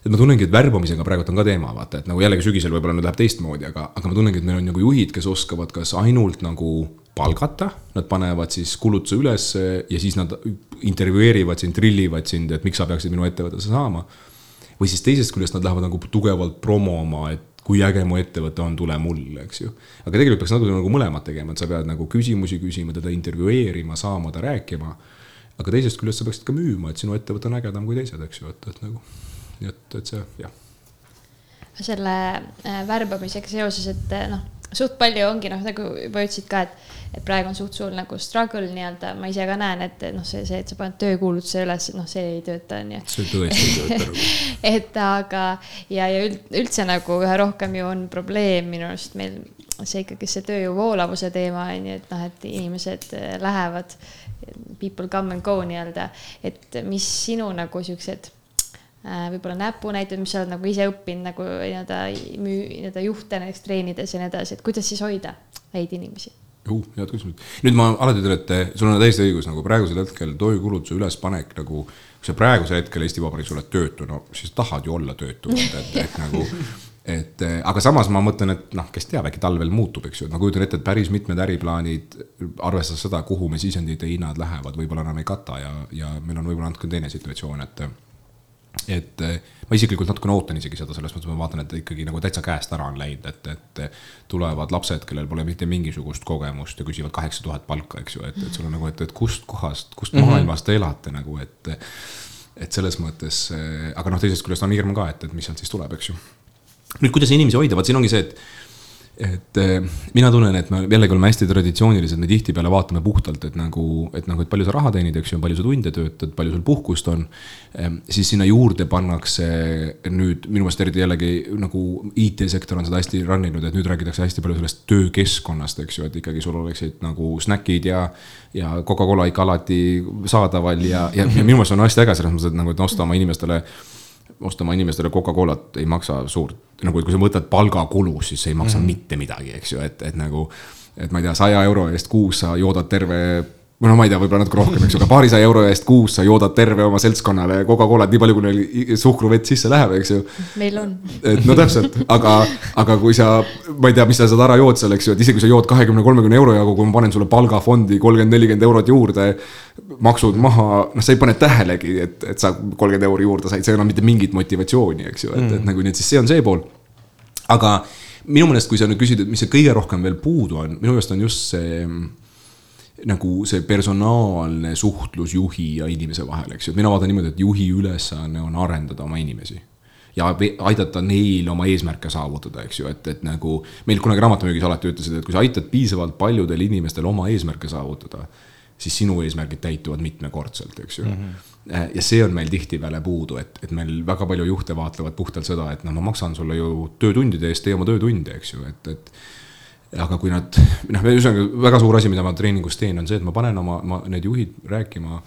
et ma tunnengi, et värbamisega praegu on ka teema, vaata, et nagu jällegi sügisel võib-olla nüüd läheb teistmoodi, aga, aga ma tunnengi, et meil on nagu juhid, kes oskavad kas ainult nagu palgata, nad panevad siis kulutuse ülesse ja siis nad intervjueerivad sind, trillivad sind, et miks sa peaksid minu ettevõttesse saama. või siis teisest küljest nad lähevad nagu tugevalt promoma, et kui äge mu ettevõte on, tule mulle, eks ju. aga tegelikult peaks natuke nagu mõlemat tegema, et sa pead nagu küsimusi küsima, teda intervjueerima, saama ta rääkima. aga teisest küljest sa peaksid ka müüma, et sinu ettevõte on ägedam kui teised, eks ju, et, et nagu nii et, et see jah. selle äh, värbamisega seoses, et äh, noh, suht palju ongi noh, nagu juba ütlesid ka, et, et praegu on suht suur nagu struggle nii-öelda, ma ise ka näen, et noh, see, see, et sa paned töökuulutuse üles, noh, see ei tööta, on ju. see tõesti ei tööta nagu. et aga ja, ja üldse nagu üha rohkem ju on probleem minu arust meil see ikkagi see tööjõu voolavuse teema on ju, et noh, et inimesed äh, lähevad, people come and go nii-öelda, et mis sinu nagu siuksed võib-olla näpunäited, mis sa oled nagu ise õppinud nagu nii-öelda müü-, nii-öelda juhte näiteks treenides ja nii edasi, et kuidas siis hoida häid inimesi uh,? head küsimused. nüüd ma alati ütlen, et sul on täiesti õigus, nagu praegusel hetkel toidukulutuse ülespanek nagu, kui sa praegusel hetkel Eesti Vabariigis oled töötu, no siis tahad ju olla töötu, et, et, nagu et aga samas ma mõtlen, et noh, kes teab, äkki talvel muutub, eks ju, et ma kujutan ette, et päris mitmed äriplaanid, arvestades seda, kuhu me sisendite hinnad lähevad, võib-olla enam ei kata ja, ja meil on võib-olla natuke teine situatsioon, et et ma isiklikult natukene ootan isegi seda, selles mõttes ma vaatan, et ikkagi nagu täitsa käest ära on läinud, et, et tulevad lapsed, kellel pole mitte mingisugust kogemust ja küsivad kaheksa tuhat palka, eks ju, et, et sul on nagu, et, et kust kohast, kust mm -hmm. maailmast te elate nagu, et. et selles mõttes, aga noh, teisest küljest on hirm ka, et, et mis sealt siis tuleb, eks ju. nüüd, kuidas inimesi hoida, vaat siin ongi see, et et eh, mina tunnen, et me jällegi oleme hästi traditsioonilised, me tihtipeale vaatame puhtalt, et nagu, et nagu, et palju sa raha teenid, eks ju, palju sa tunde töötad, palju sul puhkust on. siis sinna juurde pannakse nüüd minu meelest eriti jällegi nagu IT-sektor on seda hästi run inud, et nüüd räägitakse hästi palju sellest töökeskkonnast, eks ju, et ikkagi sul oleksid nagu snäkid ja. ja Coca-Cola ikka alati saadaval ja, ja, ja minu meelest on hästi äge selles mõttes, et nagu, et osta oma inimestele osta oma inimestele Coca-Colat ei maksa suurt, nagu kui sa võtad palgakulu, siis see ei maksa mm -hmm. mitte midagi, eks ju, et, et nagu. et ma ei tea, saja euro eest kuus sa joodad terve või no ma ei tea, võib-olla natuke rohkem, eks ju, aga paarisaja euro eest kuus sa joodad terve oma seltskonnale Coca-Colat nii palju, kui neil suhkruvett sisse läheb, eks ju. meil on. et no täpselt, aga, aga kui sa, ma ei tea, mis sa seda ära jood seal, eks ju, et isegi kui sa jood kahekümne, kolmekümne euro jagu, kui ma panen sulle palgafondi kolmkümmend, nelikümmend eurot juurde. maksud maha, noh, sa ei pane tähelegi, et, et sa kolmkümmend euri juurde said, see ei anna mitte mingit motivatsiooni, eks ju, et mm., et nagu nii, et siis see on see pool. aga minu meelest, kui sa nüüd küsid, et mis see kõige rohkem veel puudu on, minu meelest on just see nagu see personaalne suhtlus juhi ja inimese vahel, eks ju, et mina vaatan niimoodi, et juhi ülesanne on arendada oma inimesi ja aidata neil oma eesmärke saavutada, eks ju, et, et nagu meil kunagi raamatumüügis alati ütlesid, et kui sa aitad piisavalt paljudel inimestel oma eesmärke saavutada, siis sinu eesmärgid täituvad mitmekordselt, eks ju mm. -hmm. ja see on meil tihtipeale puudu, et, et meil väga palju juhte vaatlevad puhtalt seda, et noh, ma maksan sulle ju töötundide eest, tee oma töötunde, eks ju, et, et aga kui nad, noh, ühesõnaga väga suur asi, mida ma treeningus teen, on see, et ma panen oma, ma need juhid rääkima,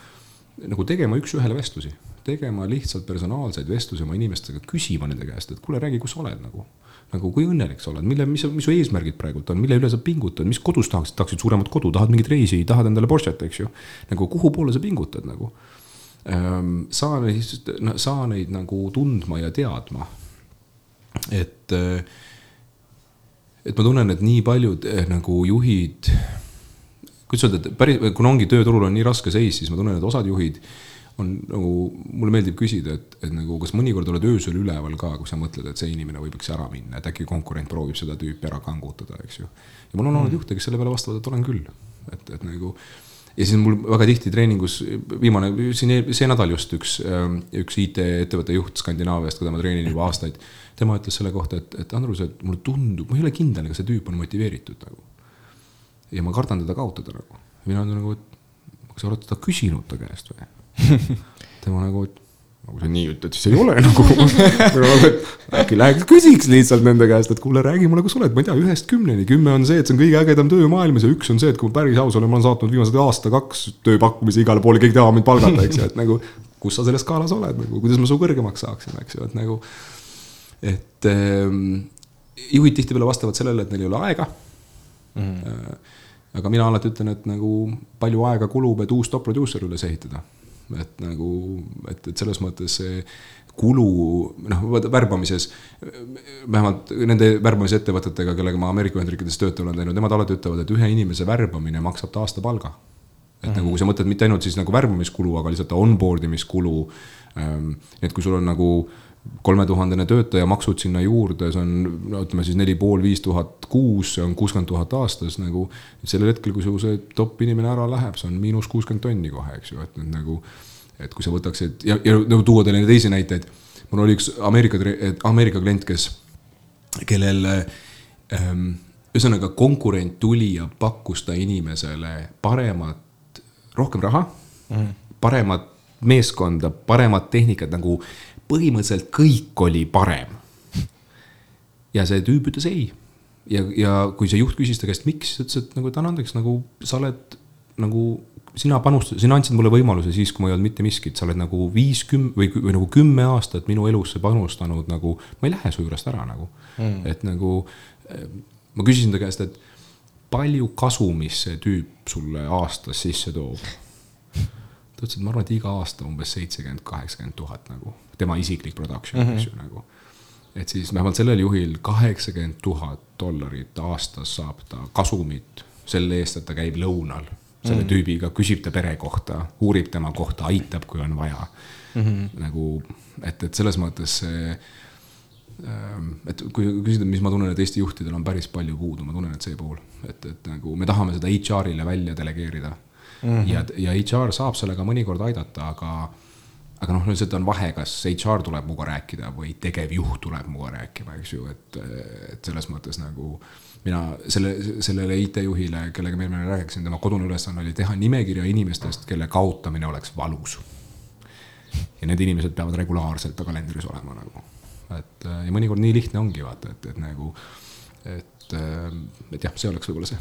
nagu tegema üks-ühele vestlusi, tegema lihtsalt personaalseid vestlusi oma inimestega, küsima nende käest, et kuule, räägi, kus sa oled nagu. nagu kui õnnelik sa oled, mille, mis, mis su eesmärgid praegult on, mille üle sa pingutad, mis kodus tahaksid, tahaksid suuremat kodu, tahad mingit reisi, tahad endale Porsche't, eks ju. nagu kuhu poole sa pingutad nagu. Ehm, saa neid, saa neid nagu tundma ja teadma. et äh, et ma tunnen, et nii paljud eh, nagu juhid, kuidas öelda, et päris, kuna ongi tööturul on nii raske seis, siis ma tunnen, et osad juhid on nagu, mulle meeldib küsida, et, et nagu kas mõnikord oled öösel üleval ka, kui sa mõtled, et see inimene võib, eks ära minna, et äkki konkurent proovib seda tüüpi ära kangutada, eks ju. ja mul on olnud mm. juhte, kes selle peale vastavad, et olen küll, et, et nagu ja siis mul väga tihti treeningus, viimane, siin see nädal just üks, ähm, üks IT-ettevõtte juht Skandinaaviast, keda ma treenin juba aastaid. Tema ütles selle kohta, et, et Andrus, et mulle tundub, ma ei ole kindel, kas see tüüp on motiveeritud nagu. ja ma kardan teda kaotada nagu. mina olen nagu, et kas sa oled teda küsinud ta käest või tema nagu, et kui sa nii ütled, siis ei ole nagu äkki läheks küsiks lihtsalt nende käest, et kuule, räägi mulle, kus sa oled, ma ei tea, ühest kümneni, kümme on see, et see on kõige ägedam töö maailmas ja üks on see, et kui ma päris aus olen, ma olen saatnud viimased aasta-kaks tööpakkumisi igale poole, keegi tahab mind palgata, eks ju, et nagu. kus sa selles skaalas oled nagu, kuidas ma su kõrgemaks saaksin, eks ju, et nagu. Et ähm, juhid tihtipeale vastavad sellele, et neil ei ole aega mm. -hmm. aga mina alati ütlen, et nagu palju aega kulub, et uus top producer üles ehitada et nagu, et, et selles mõttes see kulu, noh, värbamises, vähemalt nende värbamisettevõtetega, kellega ma Ameerika Ühendriikides töötan olen teinud, nemad alati ütlevad, et ühe inimese värbamine maksab ta aastapalga. et mm -hmm. nagu, kui sa mõtled mitte ainult siis nagu värbamiskulu, aga lihtsalt onboard imiskulu ähm,. et kui sul on nagu kolmetuhandene töötaja, maksud sinna juurde, see on no ütleme siis neli pool, viis tuhat kuus, see on kuuskümmend tuhat aastas nagu. sellel hetkel, kui su see top inimene ära läheb, see on miinus kuuskümmend tonni kohe, eks ju, et nüüd nagu. et kui sa võtaksid ja, ja nagu tuua teile teisi näiteid. mul oli üks Ameerika, Ameerika klient, kes, kellel ähm, ühesõnaga konkurent tuli ja pakkus ta inimesele paremat, rohkem raha mm, paremat meeskonda, paremat tehnikat nagu põhimõtteliselt kõik oli parem. ja see tüüp ütles ei. ja, ja kui see juht küsis ta käest, miks, ütles, et nagu tänan andeks, nagu sa oled nagu sina panustasid, sina andsid mulle võimaluse siis, kui ma ei olnud mitte miskit, sa oled nagu viiskümmend või, või nagu kümme aastat minu elusse panustanud nagu, ma ei lähe su juurest ära nagu. Mm.. et nagu ma küsisin ta käest, et palju kasumist see tüüp sulle aastas sisse toob ta ütles, et ma arvan, et iga aasta umbes seitsekümmend, kaheksakümmend tuhat nagu, tema isiklik production mm, -hmm. eks ju nagu. et siis vähemalt sellel juhil kaheksakümmend tuhat dollarit aastas saab ta kasumit selle eest, et ta käib lõunal selle mm. tüübiga, küsib ta pere kohta, uurib tema kohta, aitab, kui on vaja mm. -hmm. nagu, et, et selles mõttes see ähm, et kui küsida, mis ma tunnen, et Eesti juhtidel on päris palju puudu, ma tunnen, et see pool, et, et nagu me tahame seda HR-ile välja delegeerida mm. -hmm. ja, ja HR saab sellega mõnikord aidata, aga aga noh, lihtsalt on vahe, kas HR tuleb minuga rääkida või tegevjuht tuleb minuga rääkima, eks ju, et, et selles mõttes nagu mina selle, sellele IT-juhile, kellega ma eelmine rääkisin, tema kodune ülesanne oli teha nimekirja inimestest, kelle kaotamine oleks valus. ja need inimesed peavad regulaarselt ta kalendris olema nagu, et ja mõnikord nii lihtne ongi vaata, et, et nagu, et, et jah, see oleks võib-olla see.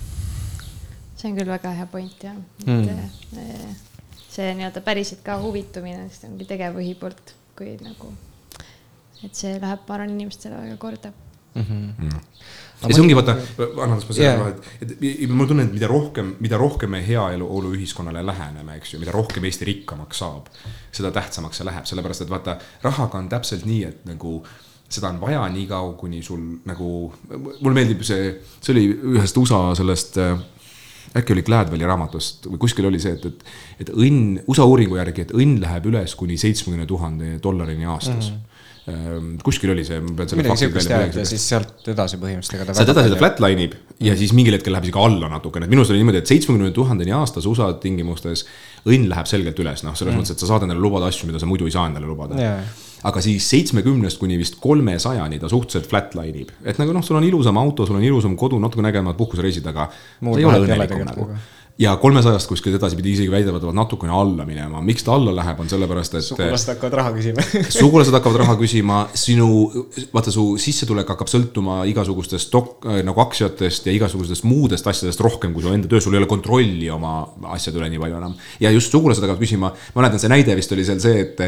See on küll väga hea point jah mm., et see nii-öelda päriselt ka huvitumine, sest ongi tegevjuhi poolt, kui nagu, et see läheb, ma arvan, inimestele väga korda mm. -hmm. Mm. ja see ongi vaata, annaks ma selle yeah. vahele, et, et ma tunnen, et mida rohkem, mida rohkem me heaolu ühiskonnale läheneme, eks ju, mida rohkem Eesti rikkamaks saab, seda tähtsamaks see läheb, sellepärast et vaata, rahaga on täpselt nii, et nagu seda on vaja nii kaua, kuni sul nagu, mulle meeldib see, see oli ühest USA sellest äh, äkki oli Gladwelli raamatust või kuskil oli see, et, et, et õnn, USA uuringu järgi, et õnn läheb üles kuni seitsmekümne tuhande dollarini aastas mm. -hmm kuskil oli see, ma pean selle midagi sihukest jah, ja siis sealt edasi põhimõtteliselt. sealt edasi ta flatline ib ja siis mingil hetkel läheb isegi alla natukene, et minu arust oli niimoodi, et seitsmekümne tuhandeni aastas USA tingimustes õnn läheb selgelt üles, noh, selles mm. mõttes, et sa saad endale lubada asju, mida sa muidu ei saa endale lubada. Yeah aga siis seitsmekümnest kuni vist kolmesajani ta suhteliselt flatline ib, et nagu noh, sul on ilusam auto, sul on ilusam kodu, natuke nägemad puhkusereisid, aga Muud sa ei ole õnnelikum nagu ja kolmesajast kuskilt edasipidi isegi väidavad, et natukene alla minema, miks ta alla läheb, on sellepärast, et. sugulased hakkavad raha küsima sugulased hakkavad raha küsima, sinu, vaata su sissetulek hakkab sõltuma igasugustest dok-, nagu aktsiatest ja igasugustest muudest asjadest rohkem kui su enda töö, sul ei ole kontrolli oma asjade üle nii palju enam. ja just sugulased hakkavad küsima, ma mäletan, see näide vist oli seal see, et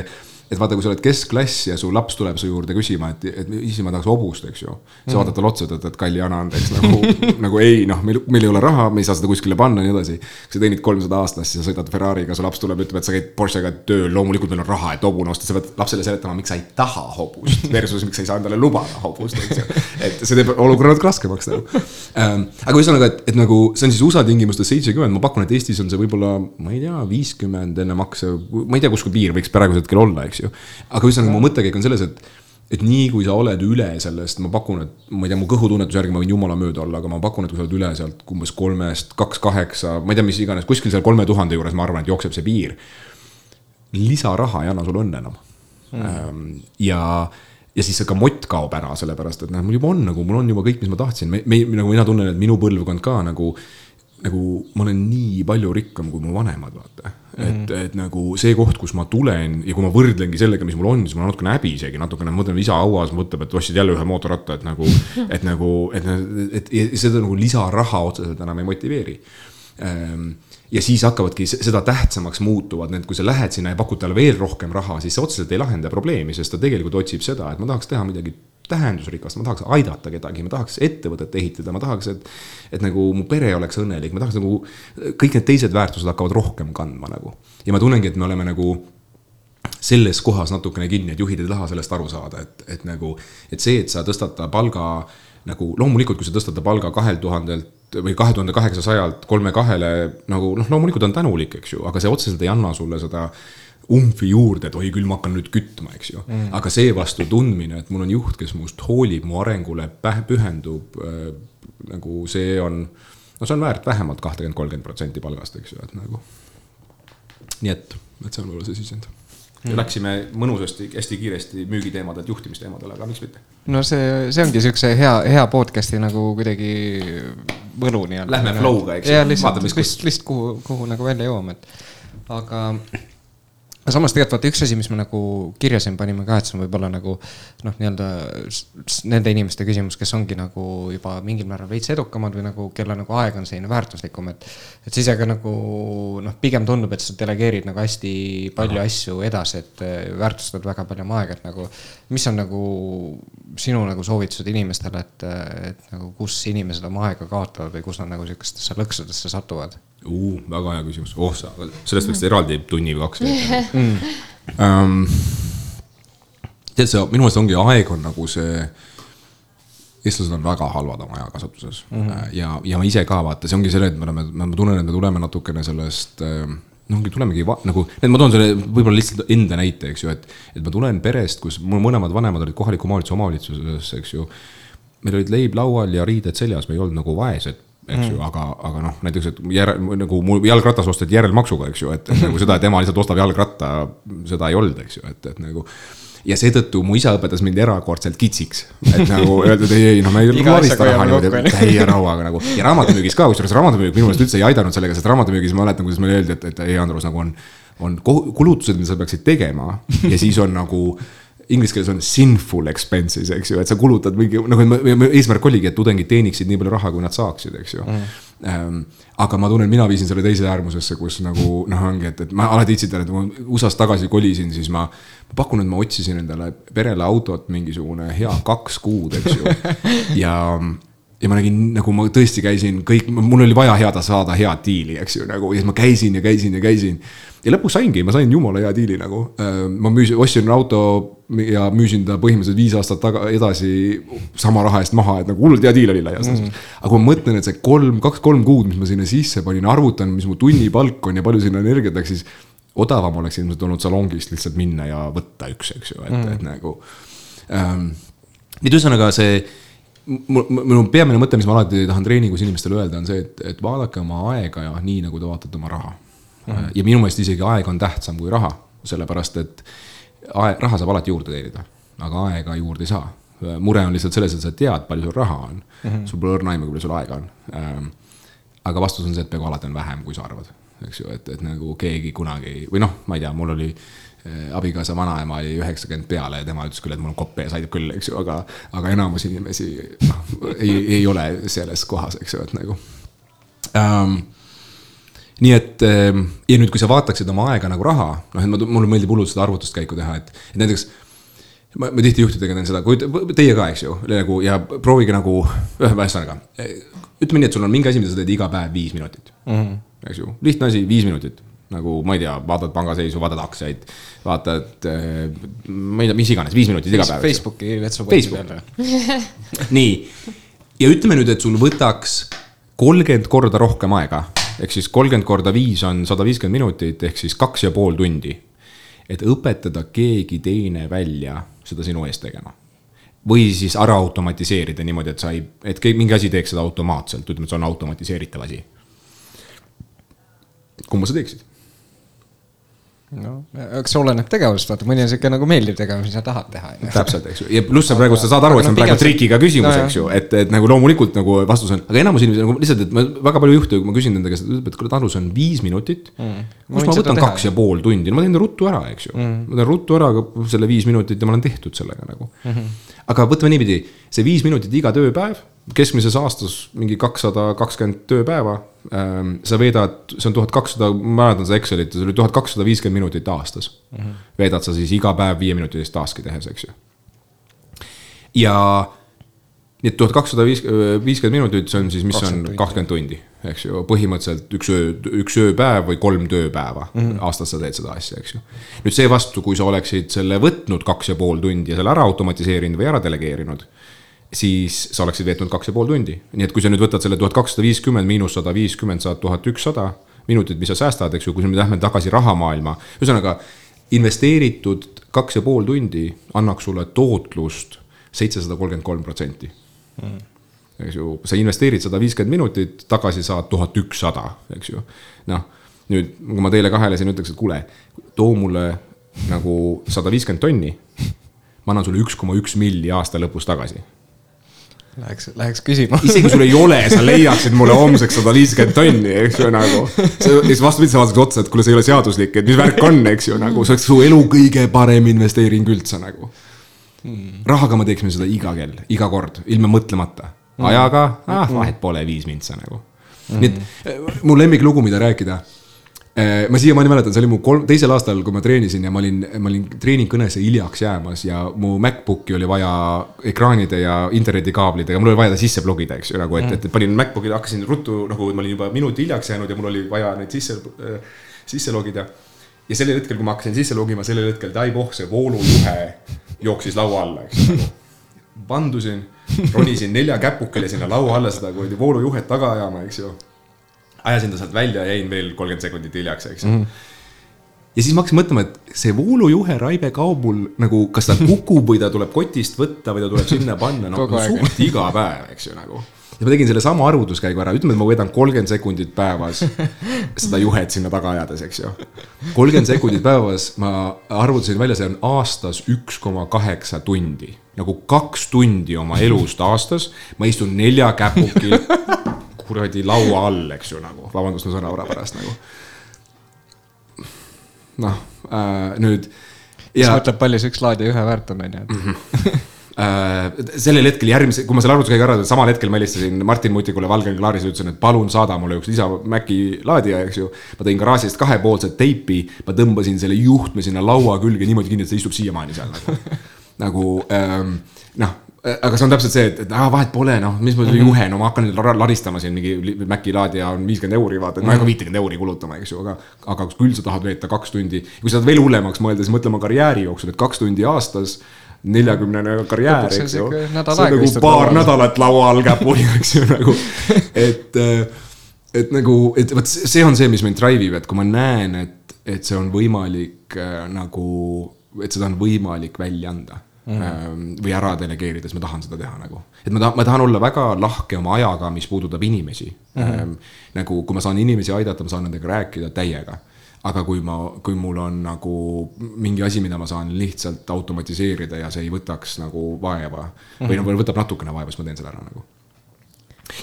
et vaata, kui sa oled keskklass ja su laps tuleb su juurde küsima, et, et isi, ma tahaks hobust, eks ju. sa mm. vaatad talle otsa, ütled, et kalli Jana, andeks nagu, nagu ei, noh, meil, meil ei ole raha, me ei saa seda kuskile panna ja nii edasi. sa teenid kolmsada aastas, siis sa sõidad Ferrari'ga, su laps tuleb, ütleb, et sa käid Porschega tööl, loomulikult meil on raha, et hobune osta, sa pead lapsele seletama, miks sa ei taha hobust. Versus miks sa ei saa endale lubada hobust, eks ju. et see teeb olukorra natuke raskemaks nagu ähm,. aga ühesõnaga, et, et nagu see on siis USA tingimustes seitsekümmend, ma pakun, et Eestis on see võib-olla, ma ei tea, viiskümmend enne makse, ma ei tea, kus piir võiks praegusel hetkel olla, eks ju. aga ühesõnaga mu mõttekäik on selles, et et nii kui sa oled üle sellest, ma pakun, et ma ei tea, mu kõhutunnetuse järgi ma võin jumala mööda olla, aga ma pakun, et kui sa oled üle sealt umbes kolmest, kaks, kaheksa, ma ei tea, mis iganes, kuskil seal kolme tuhande juures, ma arvan, et jookseb see piir. lisaraha ei anna sulle õnne enam mm.. ja, ja siis ka mott kaob ära, sellepärast et noh, mul juba on nagu, mul on juba kõik, mis ma tahtsin, me, me, nagu mina tunnen, et minu põlvkond ka nagu nagu ma olen nii palju rikkam kui mu vanemad, vaata mm. -hmm. et, et nagu see koht, kus ma tulen ja kui ma võrdlengi sellega, mis mul on, siis mul on natukene häbi isegi, natukene mõtlen, isa hauas mõtleb, et ostsid jälle ühe mootorratta, et nagu, et nagu, et, et, et seda nagu lisaraha otseselt enam ei motiveeri ehm, ja siis hakkavadki seda tähtsamaks muutuvad need, kui sa lähed sinna ja pakud talle veel rohkem raha, siis see otseselt ei lahenda probleemi, sest ta tegelikult otsib seda, et ma tahaks teha midagi tähendusrikast, ma tahaks aidata kedagi, ma tahaks ettevõtet ehitada, ma tahaks, et. et nagu mu pere oleks õnnelik, ma tahaks nagu, kõik need teised väärtused hakkavad rohkem kandma nagu. ja ma tunnengi, et me oleme nagu selles kohas natukene kinni, et juhid ei taha sellest aru saada, et, et nagu, et see, et sa tõstad ta palga nagu loomulikult, kui sa tõstad ta palga kahelt tuhandelt või kahe tuhande kaheksasajalt kolme kahele nagu noh, loomulikult on tänulik, eks ju, aga see otseselt ei anna sulle seda umfi juurde, et oi küll, ma hakkan nüüd kütma, eks ju mm.. aga seevastu tundmine, et mul on juht, kes must hoolib, mu arengule pühendub äh,. nagu see on, no see on väärt vähemalt kahtekümmend, kolmkümmend protsenti palgast, eks ju, et nagu. nii et, et see on võib-olla see sisend mm. läksime mõnusasti, hästi kiiresti müügiteemadelt juhtimisteemadele, aga miks mitte? no see, see ongi siukse hea, hea podcast'i nagu kuidagi võlu nii-öelda. Lähme flow'ga, eks ju. lihtsalt, lihtsalt, lihtsalt kuhu, kuhu nagu välja jõuame, et aga samas tegelikult vaata üks asi, mis ma nagu kirjasin, panime ka, et see on võib-olla nagu noh, nii-öelda nende inimeste küsimus, kes ongi nagu juba mingil määral veits edukamad või nagu, kelle nagu aeg on selline väärtuslikum, et. et siis aga nagu noh, pigem tundub, et sa delegeerid nagu hästi palju Aha. asju edasi, et eh, väärtustad väga palju oma aega, et nagu. Mis on nagu sinu nagu soovitused inimestele, et, et nagu kus inimesed oma aega kaotavad või kus nad nagu sihukestesse lõksudesse satuvad uh,? väga hea küsimus, oh sa, sellest võiks eraldi tunni või kaks veeta mm.. Um, tead sa, minu meelest ongi aeg on nagu see eestlased on väga halvad oma ajakasutuses mm -hmm. ja, ja ma ise ka vaata, see ongi selle, et me oleme, ma tunnen, et me tuleme natukene sellest noh, ongi tulemegi nagu, ma toon selle võib-olla lihtsalt enda näite, eks ju, et, et ma tulen perest, kus mul mõlemad vanemad olid kohaliku omavalitsuse omavalitsuses, eks ju. meil olid leib laual ja riided seljas, me ei olnud nagu vaesed eks ju mm., aga, aga noh, näiteks, et järel, nagu mul jalgratas osteti järelmaksuga, eks ju, et nagu seda, et ema lihtsalt ostab jalgratta, seda ei olnud, eks ju, et, et nagu ja seetõttu mu isa õpetas mind erakordselt kitsiks. et nagu öelda, et ei, ei, noh, me ei larista raha niimoodi täie rauaga nagu. ja raamatupüügis ka, kusjuures raamatupüük minu meelest üldse ei aidanud sellega, sest raamatupüügis ma mäletan, kuidas meile öeldi, et, et ei, Andrus, nagu on, on kulutused, mida sa peaksid tegema ja siis on nagu inglise keeles on sinful expenses, eks ju, et sa kulutad mingi, nagu eesmärk oligi, et tudengid teeniksid nii palju raha, kui nad saaksid, eks ju mm.. Ähm, aga ma tunnen, mina viisin selle teise äärmusesse, kus nagu noh, ongi, et, et ma alati itsitan, et kui ma USA-st tagasi kolisin, siis ma. ma pakun, et ma otsisin endale perele autot mingisugune hea kaks kuud, eks ju ja ja ma nägin, nagu ma tõesti käisin kõik, mul oli vaja head saada head diili, eks ju, nagu ja siis ma käisin ja käisin ja käisin. Ja lõpuks saingi, ma sain jumala hea diili nagu. Äh, ma müüsin, ostsin auto ja müüsin ta põhimõtteliselt viis aastat taga, edasi sama raha eest maha, et nagu hullult hea diil oli laias laastus mm. aga kui ma mõtlen, et see kolm, kaks-kolm kuud, mis ma sinna sisse panin, arvutan, mis mu tunnipalk on ja palju sinna energiat läks, siis odavam oleks ilmselt olnud salongist lihtsalt minna ja võtta üks, eks ju, et mm, et nagu ähm,. et ühesõnaga see minu peamine mõte, mis ma alati tahan treeningus inimestele öelda, on see, et, et vaadake oma aega ja nii, nagu te vaatate oma raha. -hmm. ja minu meelest isegi aeg on tähtsam kui raha, sellepärast et aeg, raha saab alati juurde teenida, aga aega juurde ei saa. mure on lihtsalt selles, et sa tead, palju sul raha on mm, -hmm. sul pole õrna aimu, kui palju sul aega on. Ähm, aga vastus on see, et peaaegu alati on vähem, kui sa arvad, eks ju, et, et nagu keegi kunagi või noh, ma ei tea, mul oli Äh, abikaasa vanaema oli üheksakümmend peale ja tema ütles küll, et mul on kopp ees, aitab küll, eks ju, aga, aga enamus inimesi noh, ei, ei ole selles kohas, eks ju, et nagu um, nii et ähm, ja nüüd, kui sa vaataksid oma aega nagu raha, noh, et mulle meeldib hullult seda arvutuskäiku teha, et, et näiteks. ma, ma tihti juhtidega teen seda, kui teie ka, eks ju, nagu ja proovige nagu, ühesõnaga. ütleme nii, et sul on mingi asi, mida sa teed iga päev viis minutit mm, -hmm. eks ju, lihtne asi, viis minutit nagu ma ei tea, vaatad pangaseisu, vaatad aktsiaid, vaatad, äh, ma ei tea, mis iganes, viis minutit iga päev. Facebooki vetsupoti peal. nii, ja ütleme nüüd, et sul võtaks kolmkümmend korda rohkem aega, ehk siis kolmkümmend korda viis on sada viiskümmend minutit, ehk siis kaks ja pool tundi. et õpetada keegi teine välja seda sinu eest tegema või siis ära automatiseerida niimoodi, et sa ei, et mingi asi teeks seda automaatselt, ütleme, et see on automatiseeritav asi. kumba sa teeksid? No eks oleneb tegevusest, vaata mõni on sihuke nagu meeldiv tegevus, mis sa tahad teha. täpselt, eks ju, ja pluss sa praegu, sa saad aru, et see on praegu trikiga küsimus no,, eks ju, et, et nagu loomulikult nagu vastus on, aga enamus inimesi nagu lihtsalt, et ma väga palju juhte, kui ma küsin nende käest, ütleb, et kuule, Taru, see on viis minutit mm.. kus ma võtan kaks ja pool tundi, no ma teen ruttu ära, eks ju mm., ma teen ruttu ära selle viis minutit ja ma olen tehtud sellega nagu mm. -hmm. Aga võtame niipidi, see viis minutit iga tööpäev keskmises aastas mingi kakssada kakskümmend tööpäeva. Ähm, sa veedad, see on tuhat kakssada, ma mäletan seda Excelit, see oli tuhat kakssada viiskümmend minutit aastas mm. -hmm. veedad sa siis iga päev viieminutilist task'i tehes, eks ju. ja nii et tuhat kakssada viiskümmend minutit, see on siis, mis on kakskümmend tundi, eks ju, põhimõtteliselt üks öö, üks ööpäev või kolm tööpäeva mm -hmm. aastas sa teed seda asja, eks ju. nüüd seevastu, kui sa oleksid selle võtnud kaks ja pool tundi ja selle ära automatiseerinud või ära delegeerinud siis sa oleksid veetnud kaks ja pool tundi. nii et kui sa nüüd võtad selle tuhat kakssada viiskümmend miinus sada viiskümmend, saad tuhat ükssada minutit, mis sa säästad, eks ju, kui me lähme tagasi rahamaailma. ühesõnaga, investeeritud kaks ja pool tundi annaks sulle tootlust seitsesada kolmkümmend kolm protsenti. Mm. eks ju, sa investeerid sada viiskümmend minutit, tagasi saad tuhat ükssada, eks ju. noh, nüüd, kui ma teile kahele siin ütleks, et kuule, too mulle nagu sada viiskümmend tonni. ma annan sulle üks koma üks milli aasta lõpus tagasi Läheks, läheks küsima. isegi sul ei ole, sa leiaksid mulle homseks sada viiskümmend tonni, eks ju, nagu. siis vastupidi, sa vaatad otsa, et kuule, see ei ole seaduslik, et mis värk on, eks ju, nagu see oleks su elu kõige parem investeering üldse nagu hmm.. rahaga me teeksime seda iga kell, iga kord, ilma mõtlemata. Hmm. ajaga, ah, vahet pole, viis mintsa nagu. nii et eh, mu lemmiklugu, mida rääkida Äh, ma siiamaani mäletan, see oli mu kolm, teisel aastal, kui ma treenisin ja ma olin, ma olin treeningkõnesse hiljaks jäämas ja mu MacBooki oli vaja ekraanide ja internetikaablidega, mul oli vaja ta sisse logida, eks ju, nagu et, et panin MacBooki, hakkasin ruttu nagu ma olin juba minuti hiljaks jäänud ja mul oli vaja neid sisse äh,, sisse logida. ja sellel hetkel, kui ma hakkasin sisse logima, sellel hetkel taivoh, see voolujuhe jooksis laua alla, eks ju. vandusin, ronisin nelja käpukele sinna laua alla seda kuradi voolujuhet taga ajama, eks ju. ajasin ta sealt välja, jäin veel kolmkümmend sekundit hiljaks, eks ju mm. -hmm ja siis ma hakkasin mõtlema, et see voolujuhe Raive kaob mul nagu, kas ta kukub või ta tuleb kotist võtta või ta tuleb sinna panna, noh suht iga päev, eks ju nagu ja ma tegin selle sama arvutuskäigu ära, ütleme, et ma võidan kolmkümmend sekundit päevas seda juhet sinna taga ajades, eks ju. kolmkümmend sekundit päevas ma arvutasin välja, see on aastas üks koma kaheksa tundi. nagu kaks tundi oma elust aastas, ma istun nelja käpukil kuradi laua all, eks ju, nagu, vabandust mu sõnavara pärast nagu. noh äh,, nüüd. siis mõtleb, palju see üks laadija ühe väärt on, on ju. Mhm. Äh, sellel hetkel järgmise, kui ma selle arvutuskäigu ära tegin, samal hetkel ma helistasin Martin Mutikule Valgel Klaaris ja ütlesin, et palun saada mulle üks lisa Maci laadija, eks ju. ma tõin garaažist kahepoolset teipi, ma tõmbasin selle juhtme sinna laua külge niimoodi kinni, et see istub siiamaani seal nagu. nagu ähm, noh, aga see on täpselt see, et, et ah, vahet pole, noh, mis ma selle mhm. juhe, no ma hakkan laristama siin mingi Maci laadija on viiskümmend euri, vaata, et ma ei hakka viitekümmet euri kulutama, eks ju, aga. aga küll sa tahad veeta kaks tundi, kui sa tahad veel hullemaks mõelda, siis mõtle oma karjääri jooksul, et kaks tundi aastas neljakümnene karjäär, eks ju. see on nagu paar laua. nädalat laua all käpuli, eks ju, nagu, et, et nagu, et vot see on see, mis mind drive ib, et kui ma näen, et, et see on võimalik äh, nagu, et seda on võimalik välja anda mm. -hmm. või ära delegeerida, siis ma tahan seda teha nagu. et ma tahan, ma tahan olla väga lahke oma ajaga, mis puudutab inimesi mm. -hmm. nagu, kui ma saan inimesi aidata, ma saan nendega rääkida täiega aga kui ma, kui mul on nagu mingi asi, mida ma saan lihtsalt automatiseerida ja see ei võtaks nagu vaeva mm -hmm. või nagu võtab natukene vaeva, siis ma teen selle ära nagu.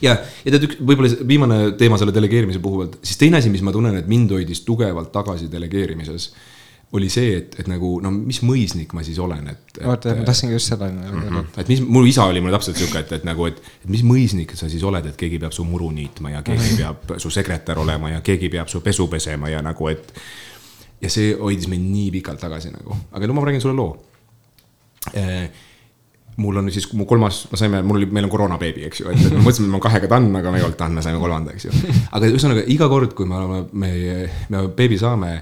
ja, ja tead, üks võib-olla viimane teema selle delegeerimise puhul, siis teine asi, mis ma tunnen, et mind hoidis tugevalt tagasi delegeerimises oli see, et, et nagu no mis mõisnik ma siis olen, et, et. oota, ma tahtsingi just seda mm. -hmm. et mis, mul isa oli mul täpselt sihuke, et, et nagu, et, et mis mõisnik sa siis oled, et keegi peab su muru niitma ja keegi mhm. peab su sekretär olema ja keegi peab su pesu pesema ja nagu, et. ja see hoidis mind nii pikalt tagasi nagu, aga no ma räägin sulle loo eh, mul on siis, mu kolmas, me saime, mul oli, meil on koroonabeebi, eks ju, et, me mõtlesime, et ma kahega tann, aga me ei olnud tann, me saime kolmanda, eks ju. aga ühesõnaga iga kord, kui me oleme, me, me beebi saame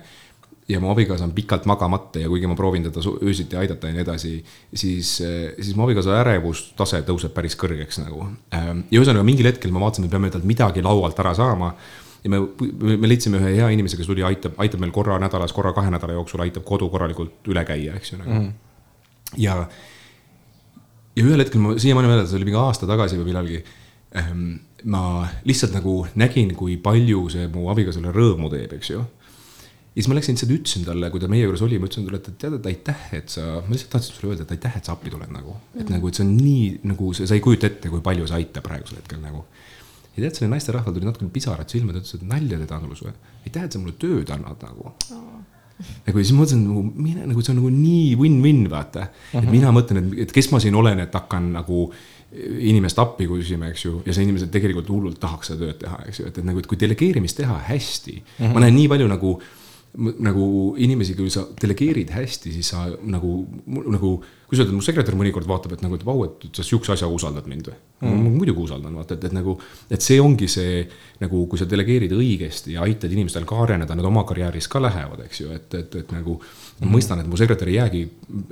ja mu abikaasa on pikalt magamata ja kuigi ma proovin teda öösiti aidata ja nii edasi, siis, siis mu abikaasa ärevustase tõuseb päris kõrgeks nagu. Ähm, ja ühesõnaga mingil hetkel ma vaatasin, me peame talt midagi laualt ära saama. ja me, me leidsime ühe hea inimese, kes tuli, aitab, aitab meil korra nädalas, korra kahe nädala jooksul, aitab kodu korralikult üle käia, eks ju nagu mm. ja, ja ühel hetkel ma siiamaani mäletan, see oli mingi aasta tagasi või millalgi ähm, ma lihtsalt nagu nägin, kui palju see mu abikaasale rõõmu teeb, eks ju ja siis ma läksin lihtsalt ütlesin talle, kui ta meie juures oli, ma ütlesin talle, et tead, et aitäh, et sa, ma lihtsalt tahtsin sulle öelda, et aitäh, et sa appi tuled nagu. et mm. nagu, et see on nii nagu, sa ei kujuta ette, kui palju see aitab praegusel hetkel nagu. ja tead, sellel naisterahval tuli natukene pisarad silma, ta ütles, et nalja teed, Andrus või. aitäh, et sa mulle tööd annad nagu oh nagu siis mõtlesin nagu mine nagu see on nagu nii win-win vaata uh. -huh. et mhm. mina mõtlen, et, et kes ma siin olen, et hakkan nagu inimest appi küsima, eks ju, ja see inimesed tegelikult hullult tahaks seda tööd teha, eks ju, et, et nagu, et kui delegeerimist teha hästi uh, -huh. ma näen nii palju nagu nagu inimesi, kui sa delegeerid hästi, siis sa nagu, nagu, kui sa ütled, mu sekretär mõnikord vaatab, et nagu, et vau, et sa sihukese asjaga usaldad mind või mm.. ma muidugi usaldan, vaata, et, et nagu, et see ongi see nagu, kui sa delegeerid õigesti ja aitad inimestel ka areneda, nad oma karjääris ka lähevad, eks ju, et, et, et nagu mm. mõistan, et mu sekretär ei jäägi,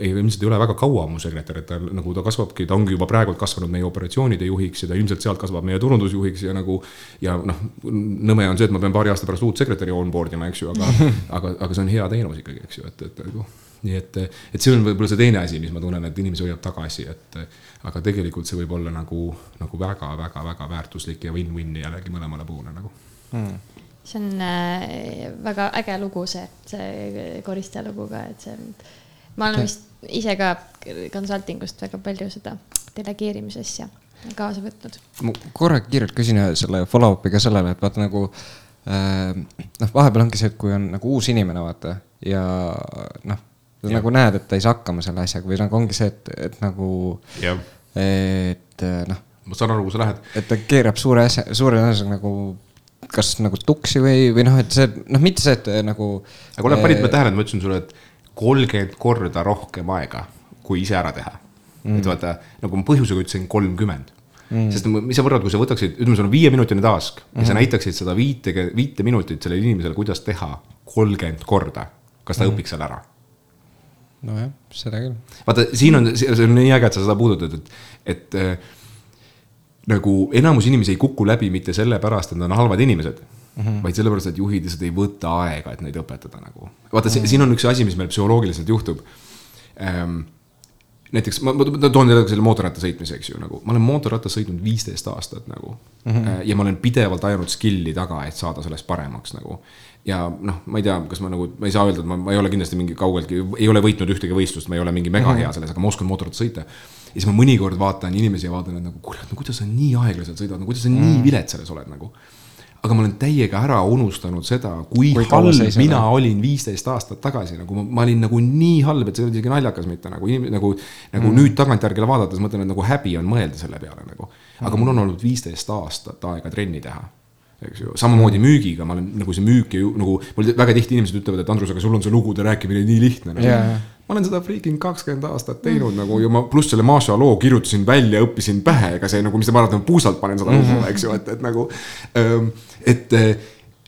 ilmselt ei ole väga kaua mu sekretär, et ta nagu ta kasvabki, ta ongi juba praegult kasvanud meie operatsioonide juhiks ja ta ilmselt sealt kasvab meie turundusjuhiks ja nagu. ja noh, nõme on see, et ma pean paari aasta pärast uut sekretäri onboard ima, eks ju, aga aga, aga see on hea teenus ikkagi, eks ju, et, et nagu. Nii et, et see on võib-olla see teine asi, mis ma tunnen, et inimesi hoiab tagasi, et. aga tegelikult see võib olla nagu, nagu väga-väga-väga väärtuslik ja win-win jällegi mõlemale poole nagu mm see on äh, väga äge lugu, see, see koristaja lugu ka, et see, ma olen vist ise ka consulting ust väga palju seda delegeerimise asja kaasa võtnud. ma korra kiirelt küsin selle follow-up'i ka sellele, et vaata nagu äh, noh, vahepeal ongi see, et kui on nagu uus inimene, vaata ja noh, sa nagu näed, et ta ei saa hakkama selle asjaga või nagu ongi see, et, et nagu, et noh. ma saan aru, kuhu sa lähed. et ta keerab suure asja, suure asja nagu kas nagu tuksi või, või noh, et see noh, mitte see, et nagu. aga ole, panid ma tähele, et ma ütlesin sulle, et kolmkümmend korda rohkem aega, kui ise ära teha mm.. et vaata, nagu ma põhjusega ütlesin kolmkümmend mm.. sest mis sa võrrad, kui sa võtaksid, ütleme, sul on viieminutine task mm. ja sa mm. näitaksid seda viite, viite minutit sellele inimesele, kuidas teha kolmkümmend korda. kas ta mm. õpiks selle ära nojah, seda küll. vaata, siin on, see on nii äge, et sa seda puudutad, et, et äh, nagu enamus inimesi ei kuku läbi mitte sellepärast, et nad on halvad inimesed mm. -hmm. vaid sellepärast, et juhid lihtsalt ei võta aega, et neid õpetada nagu. vaata mm, -hmm. siin on üks asi, mis meil psühholoogiliselt juhtub ähm, näiteks ma, ma toon teile selle mootorratta sõitmise, eks ju, nagu ma olen mootorrattas sõitnud viisteist aastat nagu mm. -hmm. ja ma olen pidevalt ajanud skill'i taga, et saada sellest paremaks nagu. ja noh, ma ei tea, kas ma nagu, ma ei saa öelda, et ma, ma ei ole kindlasti mingi kaugeltki, ei ole võitnud ühtegi võistlust, ma ei ole mingi mega hea mhm. selles, aga ma oskan mootorrattas sõita. ja siis ma mõnikord vaatan inimesi ja vaatan, et nagu kurat, no kuidas sa nii aeglaselt sõidad, no kuidas sa mm nii vilets selles oled nagu aga ma olen täiega ära unustanud seda, kui, kui halb mina või? olin viisteist aastat tagasi, nagu ma, ma olin nagu nii halb, et see ei olnud isegi naljakas mitte nagu, nagu, nagu mm. nüüd tagantjärgi vaadates mõtlen, et nagu häbi on mõelda selle peale nagu. aga mm. mul on olnud viisteist aastat aega trenni teha eks ju, samamoodi müügiga, ma olen nagu see müük ju nagu, mul väga tihti inimesed ütlevad, et Andrus, aga sul on see lugude rääkimine nii lihtne nagu. Yeah. Ma olen seda freaking kakskümmend aastat teinud mm. nagu ja ma pluss selle Maša loo kirjutasin välja, õppisin pähe, ega see nagu, mis te arvate, ma puusalt panen seda lugu mm, -hmm. eks ju, et, et nagu ähm,. et,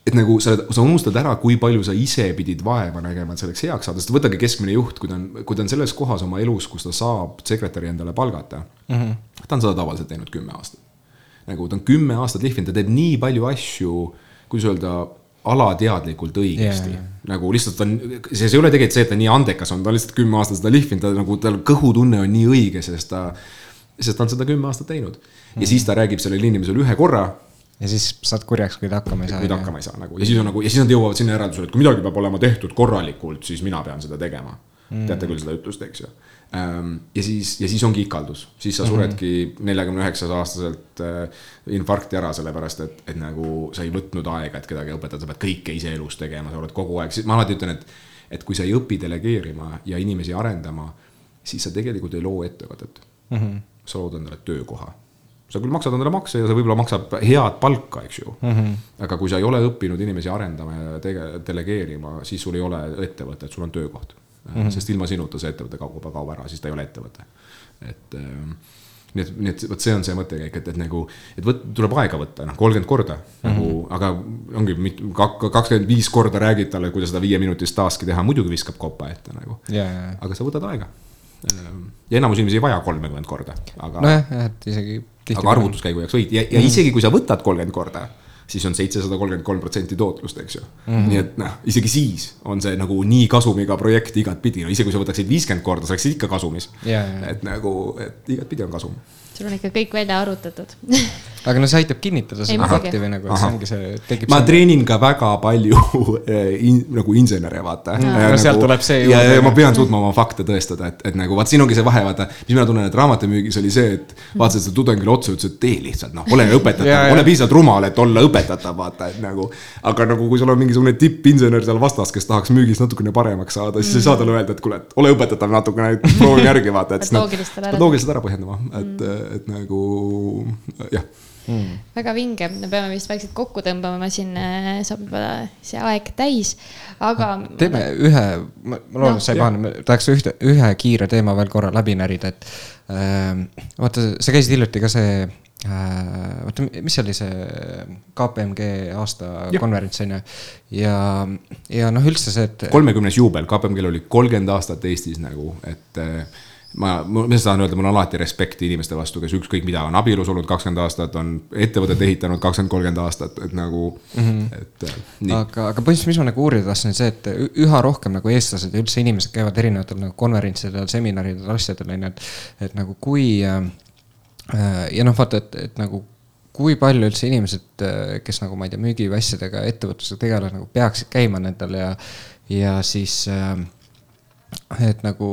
et nagu sa, sa unustad ära, kui palju sa ise pidid vaeva nägema, et selleks heaks saada, sest võtage keskmine juht, kui ta on, kui ta on selles kohas oma elus, kus ta saab sekretäri endale palgata mm. -hmm. ta on seda tavaliselt teinud kümme aastat nagu ta on kümme aastat lihvinud, ta teeb nii palju asju, kuidas öelda, alateadlikult õigesti. Yeah.. nagu lihtsalt on, see ei ole tegelikult see, et ta nii andekas on, ta on lihtsalt kümme aastat seda lihvinud, ta nagu, tal kõhutunne on nii õige, sest ta, sest ta on seda kümme aastat teinud. ja mm. siis ta räägib sellele inimesele ühe korra. Ja siis saad kurjaks, kui ta hakkama ei saa. kui ta hakkama ei saa nagu. Ja siis on nagu ja siis nad jõuavad sinna järeldusele, et kui midagi peab olema tehtud korralikult, siis mina pean seda tegema. Mm.. teate küll seda ütlust, eks ju ja siis, ja siis ongi ikaldus, siis sa mhm. suredki neljakümne üheksas aastaselt äh, infarkti ära, sellepärast et, et nagu sa ei võtnud aega, et kedagi õpetada, sa pead kõike ise elus tegema, sa oled kogu aeg, ma alati ütlen, et. et kui sa ei õpi delegeerima ja inimesi arendama, siis sa tegelikult ei loo ettevõtet mm. -hmm. sa lood endale töökoha sa küll maksad endale makse ja see võib-olla maksab head palka, eks ju mm. -hmm. aga kui sa ei ole õppinud inimesi arendama ja tege-, delegeerima, siis sul ei ole ettevõtet, sul on töökoht mm, -hmm. sest ilma sinuta see ettevõte kaob, kaob ära, siis ta ei ole ettevõte. et ähm, nii et, nii et vot see on see mõttekäik, et, et nagu, et võt-, tuleb aega võtta, noh, kolmkümmend korda mm -hmm. nagu, aga ongi kakskümmend viis korda räägid talle, kuidas seda viieminutist task'i teha, muidugi viskab kopa ette nagu yeah.. aga sa võtad aega. Ähm, ja enamus inimesi ei vaja kolmekümmend korda, aga. nojah, et isegi. aga arvutuskäigu jaoks võid ja, ja -hmm. isegi kui sa võtad kolmkümmend korda siis on seitsesada kolmkümmend kolm protsenti tootlust, eks ju mm. -hmm. nii et noh, isegi siis on see nagu nii kasumiga projekt igatpidi, no isegi kui sa võtaksid viiskümmend korda, sa oleksid ikka kasumis yeah,. Yeah. et nagu, et igatpidi on kasum sul on ikka kõik välja arvutatud aga no see aitab kinnitada seda fakti või nagu, et see ongi see, tekib. ma treenin ka väga palju eh, in, nagu insenere, vaata. no nagu, sealt tuleb see juurde. ja, ja ma pean suutma oma fakte tõestada, et, et nagu vaat siin ongi see vahe, vaata. mis mina tunnen, et raamatumüügis oli see, et vaatasid seda tudengile otsa, ütles, et tee lihtsalt, noh, ole õpetatav ole piisavalt rumal, et olla õpetatav, vaata, et nagu. aga nagu, kui sul on mingisugune tippinsener seal vastas, kes tahaks müügis natukene paremaks saada, siis mm. ei saa talle öelda, et kuule, et ole õpetatav natukene, proovi järgi vaata, et. loogiliselt ära põhjendama, et mm., et nagu jah mm.. väga vinge, me peame vist vaikselt kokku tõmbama, siin äh, saab juba see aeg täis, aga. teeme ühe, ma loodan no,, et sa ei pahane, tahaks ühte, ühe kiire teema veel korra läbi närida, et äh,. vaata, sa käisid hiljuti ka see äh,, oota, mis see oli see KPMG aasta ja. konverents on ju. ja, ja noh, üldse see, et. kolmekümnes juubel, KPMG-l oli kolmkümmend aastat Eestis nagu, et äh, ma, ma tahan öelda, mul on alati respekti inimeste vastu, kes ükskõik mida on abielus olnud kakskümmend aastat, on ettevõtet ehitanud kakskümmend, kolmkümmend aastat, et nagu mm, -hmm. et äh, nii. aga, aga põhimõtteliselt, mis ma nagu uurida tahtsin, see, et üha rohkem nagu eestlased ja üldse inimesed käivad erinevatel nagu konverentsidel, seminaridel, asjadel on ju, et, et nagu kui äh, ja noh, vaata, et, et nagu kui palju üldse inimesed, kes nagu ma ei tea, müügi või asjadega, ettevõtlusega tegelevad, nagu peaksid käima nendel ja, ja siis äh, et nagu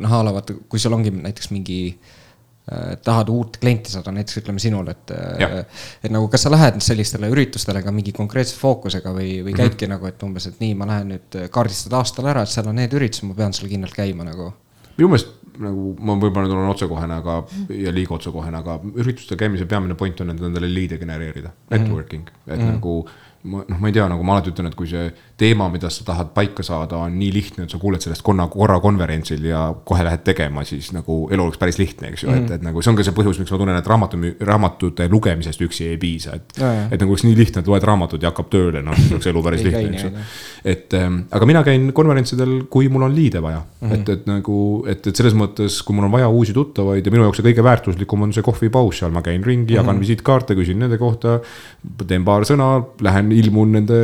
noh, a la vaata, kui sul ongi näiteks mingi äh, tahad uut klienti saada, näiteks ütleme sinul, et, äh, et nagu kas sa lähed sellistele üritustele ka mingi konkreetse fookusega või, või mm -hmm. käidki nagu, et umbes, et nii, ma lähen nüüd kaardistada aastal ära, et seal on need üritused, ma pean seal kindlalt käima nagu. minu meelest nagu ma võib-olla nüüd olen otsekohene, aga ja liiga otsekohene, aga üritustel käimise peamine point on, endale liide genereerida, networking mm, -hmm. et mm -hmm. nagu ma noh, ma ei tea, nagu ma alati ütlen, et kui see teema, mida sa tahad paika saada, on nii lihtne, et sa kuuled sellest konna, korra konverentsil ja kohe lähed tegema, siis nagu elu oleks päris lihtne, eks ju mm, et, et nagu see on ka see põhjus, miks ma tunnen, et raamatu, raamatute lugemisest üksi ei piisa, et. et nagu oleks nii lihtne, et loed raamatut ja hakkab tööle, noh, siis oleks elu päris lihtne, eks ju. et ähm, aga mina käin konverentsidel, kui mul on liide vaja mm, -hmm. et, et nagu, et, et selles mõttes, kui mul on vaja uusi tuttavaid ja minu jaoks see kõige väärtuslikum on see kohvipaus, seal ma käin ringi, jagan mm -hmm. visiitkaarte, küsin nende kohta. teen paar sõna, lähen ilmun nende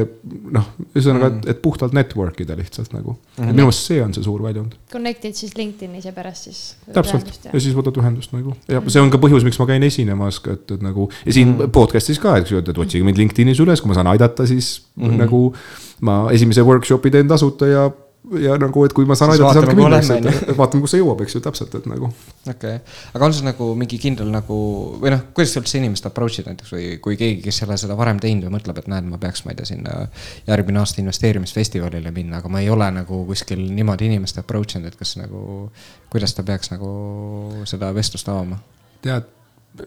noh, ühesõnaga mm, -hmm. et, et puhtalt network ida lihtsalt nagu mm. -hmm. minu meelest see on see suur väljund. Connect'id siis LinkedInis ja pärast siis. täpselt ja. ja siis võtad ühendust nagu ja mm -hmm. see on ka põhjus, miks ma käin esinemas, et, et nagu ja siin mm -hmm. podcast'is ka, eks ju, et, et otsige mind LinkedInis üles, kui ma saan aidata, siis mm -hmm. nagu ma esimese workshop'i teen tasuta ja ja nagu, et kui ma saan aidata sealt ka minna, eks et vaatame, kus see jõuab, eks ju, täpselt, et nagu. okei okay., aga on sul nagu mingi kindel nagu või noh, kuidas sa üldse inimest approach'id näiteks või kui keegi, kes ei ole seda varem teinud või mõtleb, et näed, ma peaks, ma ei tea, sinna järgmine aasta investeerimisfestivalile minna, aga ma ei ole nagu kuskil niimoodi inimest approach inud, et kas nagu, kuidas ta peaks nagu seda vestlust avama? tead,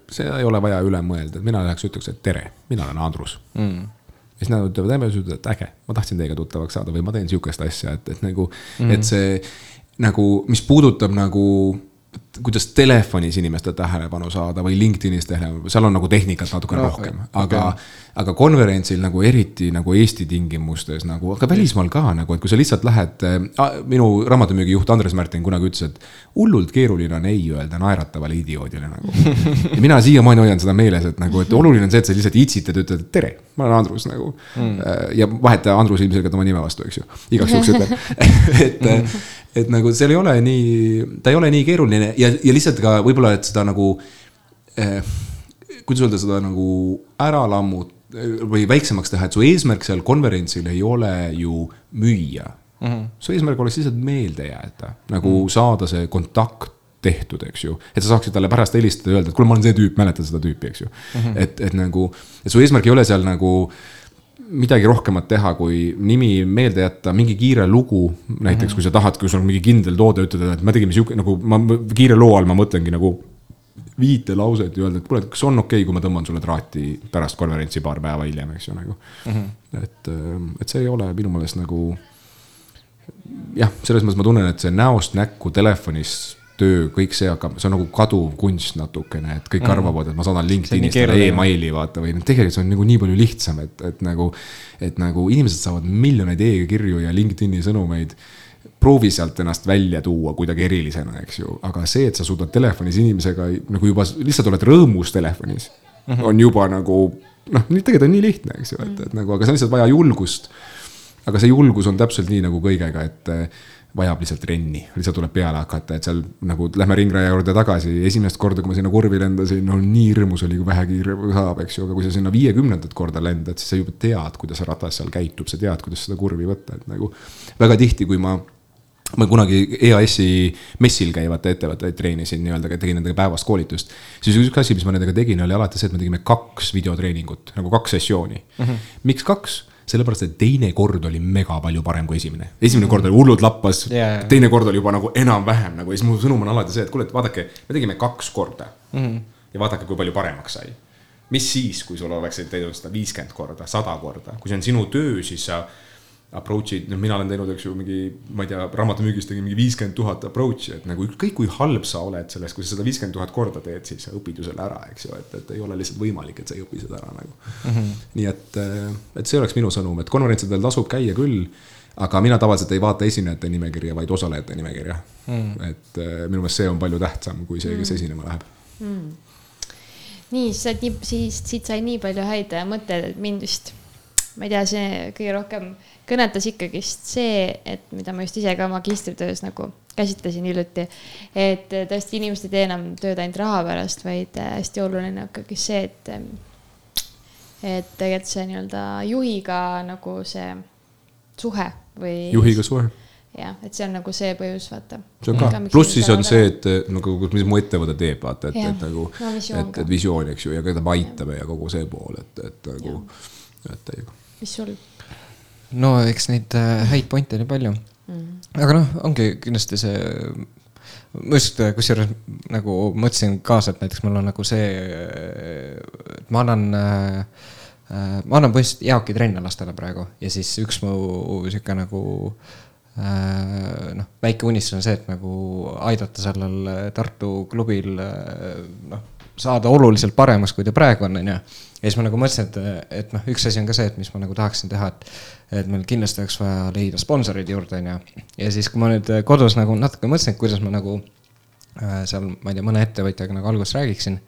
seda ei ole vaja üle mõelda, et mina läheks, ütleks, et tere, mina olen Andrus mm ja siis nad ütlevad, teeme, siis ütlevad, et äge, ma tahtsin teiega tuttavaks saada või ma teen sihukest asja, et, et nagu mm, -hmm. et see nagu, mis puudutab nagu kuidas telefonis inimeste tähelepanu saada või LinkedInis tähelepanu, seal on nagu tehnikat natukene no, rohkem, aga okay., aga konverentsil nagu eriti nagu Eesti tingimustes nagu, aga välismaal ka nagu, et kui sa lihtsalt lähed äh,. minu raamatumüügijuht Andres Märtin kunagi ütles, et hullult keeruline on ei öelda naeratavale idioodile nagu. ja mina siiamaani hoian seda meeles, et nagu, et oluline on see, et sa lihtsalt itsitad ja ütled, et tere, ma olen Andrus nagu mm.. ja vaheta Andrus ilmselgelt oma nime vastu, eks ju, igaks juhuks ütleb et mm et nagu seal ei ole nii, ta ei ole nii keeruline ja, ja lihtsalt ka võib-olla, et seda nagu eh,. kuidas öelda seda nagu ära lammutada või väiksemaks teha, et su eesmärk seal konverentsil ei ole ju müüa mm. -hmm. su eesmärk oleks lihtsalt meelde jääda, nagu mm -hmm. saada see kontakt tehtud, eks ju. et sa saaksid talle pärast helistada ja öelda, et kuule, ma olen see tüüp, mäletad seda tüüpi, eks ju mm. -hmm. et, et nagu, et su eesmärk ei ole seal nagu midagi rohkemat teha, kui nimi meelde jätta, mingi kiire lugu. näiteks mm -hmm. kui sa tahad, kui sul on mingi kindel toode, ütled, et me tegime sihuke nagu ma kiire loo all ma mõtlengi nagu viite lauset ja öelda, et kuule, kas on okei okay,, kui ma tõmban sulle traati pärast konverentsi paar päeva hiljem, eks ju, nagu mm. -hmm. et, et see ei ole minu meelest nagu. jah, selles mõttes ma tunnen, et see näost näkku telefonis töö, kõik see hakkab, see on nagu kaduv kunst natukene, et kõik mm. arvavad, et ma saadan LinkedInist emaili vaata või noh, tegelikult see on nagu nii palju lihtsam, et, et nagu. et nagu inimesed saavad miljoneid e-kirju ja LinkedIni sõnumeid. Proovi sealt ennast välja tuua kuidagi erilisena, eks ju, aga see, et sa suudad telefonis inimesega nagu juba lihtsalt oled rõõmus telefonis mm. -hmm. on juba nagu noh, tegelikult on nii lihtne, eks ju, et, et nagu, aga see on lihtsalt vaja julgust. aga see julgus on täpselt nii nagu kõigega, et vajab lihtsalt trenni, lihtsalt tuleb peale hakata, et seal nagu lähme ringraja juurde tagasi, esimest korda, kui ma sinna kurvi lendasin, no nii hirmus oli, kui vähegi saab, eks ju, aga kui sa sinna viiekümnendat korda lendad, siis sa juba tead, kuidas ratas seal käitub, sa tead, kuidas seda kurvi võtta, et nagu väga tihti, kui ma ma kunagi EAS-i messil käivate ettevõtteid treenisin nii-öelda, tegin nendega päevast koolitust. siis üks asi, mis ma nendega tegin, oli alati see, et me tegime kaks videotreeningut, nagu kaks sessiooni mm. -hmm. miks kaks? sellepärast, et teine kord oli mega palju parem kui esimene. esimene kord oli hullult lappas yeah., teine kord oli juba nagu enam-vähem nagu ja siis mu sõnum on alati see, et kuule, et vaadake, me tegime kaks korda mm. -hmm. ja vaadake, kui palju paremaks sai. mis siis, kui sul oleksid teinud seda viiskümmend korda, sada korda, kui see on sinu töö, siis sa approach'id, noh, mina olen teinud, eks ju, mingi, ma ei tea, raamatumüügis tegin mingi viiskümmend tuhat approach'i, et nagu ükskõik kui halb sa oled selles, kui sa seda viiskümmend tuhat korda teed, siis sa õpid ju selle ära, eks ju, et, et ei ole lihtsalt võimalik, et sa ei õpi seda ära nagu mm. -hmm. nii et, et see oleks minu sõnum, et konverentsidel tasub käia küll, aga mina tavaliselt ei vaata esinejate nimekirja, vaid osalejate nimekirja mm. -hmm. et minu meelest see on palju tähtsam kui see, kes mm -hmm. esinema läheb mm. -hmm. nii, sa nii, siis siit sai nii palju häid mõtteid mind vist, ma ei tea, see kõige rohkem kõnetas ikkagist see, et mida ma just ise ka magistritöös nagu käsitlesin hiljuti, et tõesti inimesed ei tee enam tööd ainult raha pärast, vaid hästi oluline on ikkagi see, et et tegelikult see nii-öelda juhiga nagu see suhe või. juhiga suhe. jah, et see on nagu see põhjus, vaata. see on ka, pluss siis on see, et nagu, mis mu ettevõte teeb, vaata, et, et nagu no,, et, et visioon, eks ju, ja keda me aitame ja. ja kogu see pool, et, et nagu, et täiega. Mis sul? no eks neid äh, häid pointe oli palju mm. -hmm. aga noh, ongi kindlasti see, ma just kusjuures nagu mõtlesin kaasa, et näiteks mul on nagu see, et ma annan äh, ma annan põhimõtteliselt Jaoki trenne lastele praegu ja siis üks mu sihuke nagu noh, väike unistus on see, et nagu aidata sellel Tartu klubil noh, saada oluliselt paremaks, kui ta praegu on, on ju. Ja siis ma nagu mõtlesin, et, et noh, üks asi on ka see, et mis ma nagu tahaksin teha, et, et meil kindlasti oleks vaja leida sponsorid juurde, on ju. ja siis, kui ma nüüd kodus nagu natuke mõtlesin, et kuidas ma nagu äh, seal, ma ei tea, mõne ettevõtjaga nagu alguses räägiksin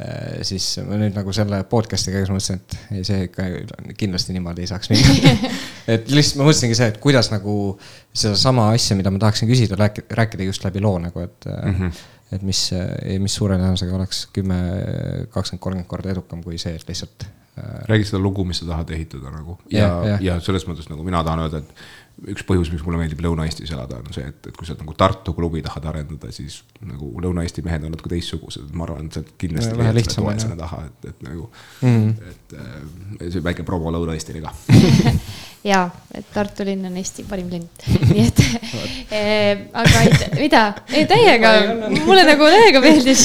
äh,. siis ma nüüd nagu selle podcast'i käigus mõtlesin, et ei, see ikka kindlasti niimoodi ei saaks minna et lihtsalt ma mõtlesingi see, et kuidas nagu sedasama asja, mida ma tahaksin küsida, rääkida just läbi loo nagu, et mm. -hmm et mis, mis suure tõenäosusega oleks kümme, kakskümmend, kolmkümmend korda edukam kui see, et lihtsalt. Äh, räägi seda lugu, mis sa tahad ehitada nagu ja, ja, ja selles mõttes nagu mina tahan öelda, et üks põhjus, miks mulle meeldib Lõuna-Eestis elada, on see, et, et kui sa nagu Tartu klubi tahad arendada, siis nagu Lõuna-Eesti mehed on natuke teistsugused, ma arvan, et sa kindlasti leiad selle toe sinna taha, et, et nagu mm, et äh, see väike promo Lõuna-Eestile ka. Ja, et Tartu linn on Eesti parim linn, nii et eh, aga ei, mida, ei täiega, mulle nagu täiega meeldis.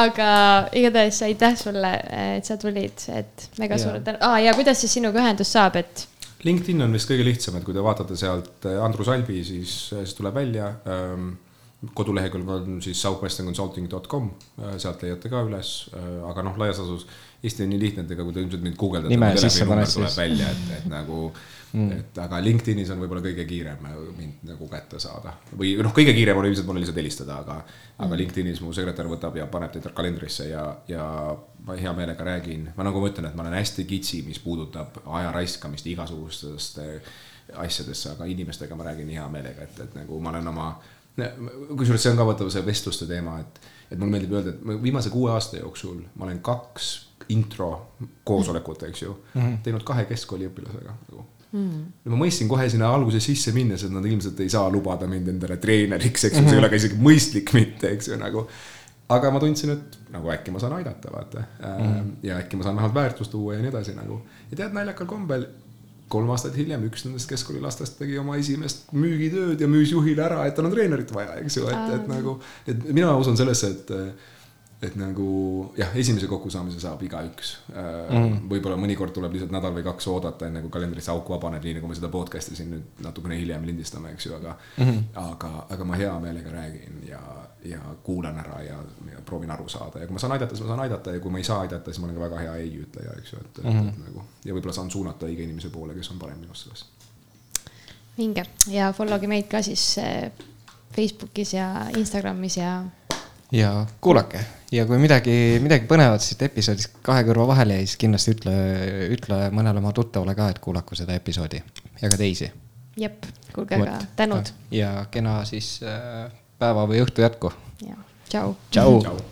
Aga igatahes aitäh sulle, et sa tulid, et mega suur tänu. Ah,, ja kuidas siis sinuga ühendust saab, et LinkedIn on vist kõige lihtsam, et kui te vaatate sealt äh, Andrus Albi, siis, äh, siis tuleb välja. Ähm, kodulehekülg on siis southwesternconsulting.com, äh, sealt leiate ka üles, aga noh, laias laastus Eesti on nii lihtne, et ega kui te ilmselt mind guugeldate. nime sisse paned siis. välja, et, et nagu mm., et aga LinkedInis on võib-olla kõige kiirem mind nagu kätte saada. või noh, kõige kiirem on ilmselt mulle lihtsalt helistada, aga mm., aga LinkedInis mu sekretär võtab ja paneb teid kalendrisse ja, ja ma hea meelega räägin. ma nagu ma ütlen, et ma olen hästi kitsi, mis puudutab aja raiskamist igasugustest asjadesse, aga inimestega ma räägin hea meelega, et, et nagu ma olen oma kusjuures see on ka vaata see vestluste teema, et, et mulle meeldib öelda, et viimase kuue aasta jooksul ma olen kaks intro koosolekut, eks ju mm, -hmm. teinud kahe keskkooliõpilasega nagu mm.. ja ma mõistsin kohe sinna alguse sisse minnes, et nad ilmselt ei saa lubada mind endale treeneriks, eks ju mm, -hmm. see ei ole ka isegi mõistlik mitte, eks ju, nagu. aga ma tundsin, et nagu äkki ma saan aidata, vaata mm. -hmm. ja äkki ma saan vähemalt väärtust tuua ja nii edasi nagu. ja tead, naljakal kombel kolm aastat hiljem üks nendest keskkoolilastest tegi oma esimest müügitööd ja müüs juhile ära, et tal on treenerit vaja, eks ju, et, et nagu, et mina usun sellesse, et et nagu jah, esimese kokkusaamise saab igaüks mm. võib-olla mõnikord tuleb lihtsalt nädal või kaks oodata, enne kui kalendrisse auk vabaneb, nii nagu me seda podcast'i siin nüüd natukene hiljem lindistame, eks ju, aga mm. -hmm. aga, aga ma hea meelega räägin ja, ja kuulan ära ja, ja proovin aru saada ja kui ma saan aidata, siis ma saan aidata ja kui ma ei saa aidata, siis ma olen ka väga hea ei ütleja, eks ju, et, et, mm -hmm. et nagu ja võib-olla saan suunata õige inimese poole, kes on parem minust selles. vinge ja follow'ge meid ka siis eh, Facebookis ja Instagramis ja ja kuulake ja kui midagi, midagi põnevat siit episoodist kahe kõrva vahele jäi, siis kindlasti ütle, ütle mõnele oma tuttavale ka, et kuulaku seda episoodi ja ka teisi. jep, kuulge aga tänud. ja kena siis äh, päeva või õhtu jätku. tšau. tšau, tšau..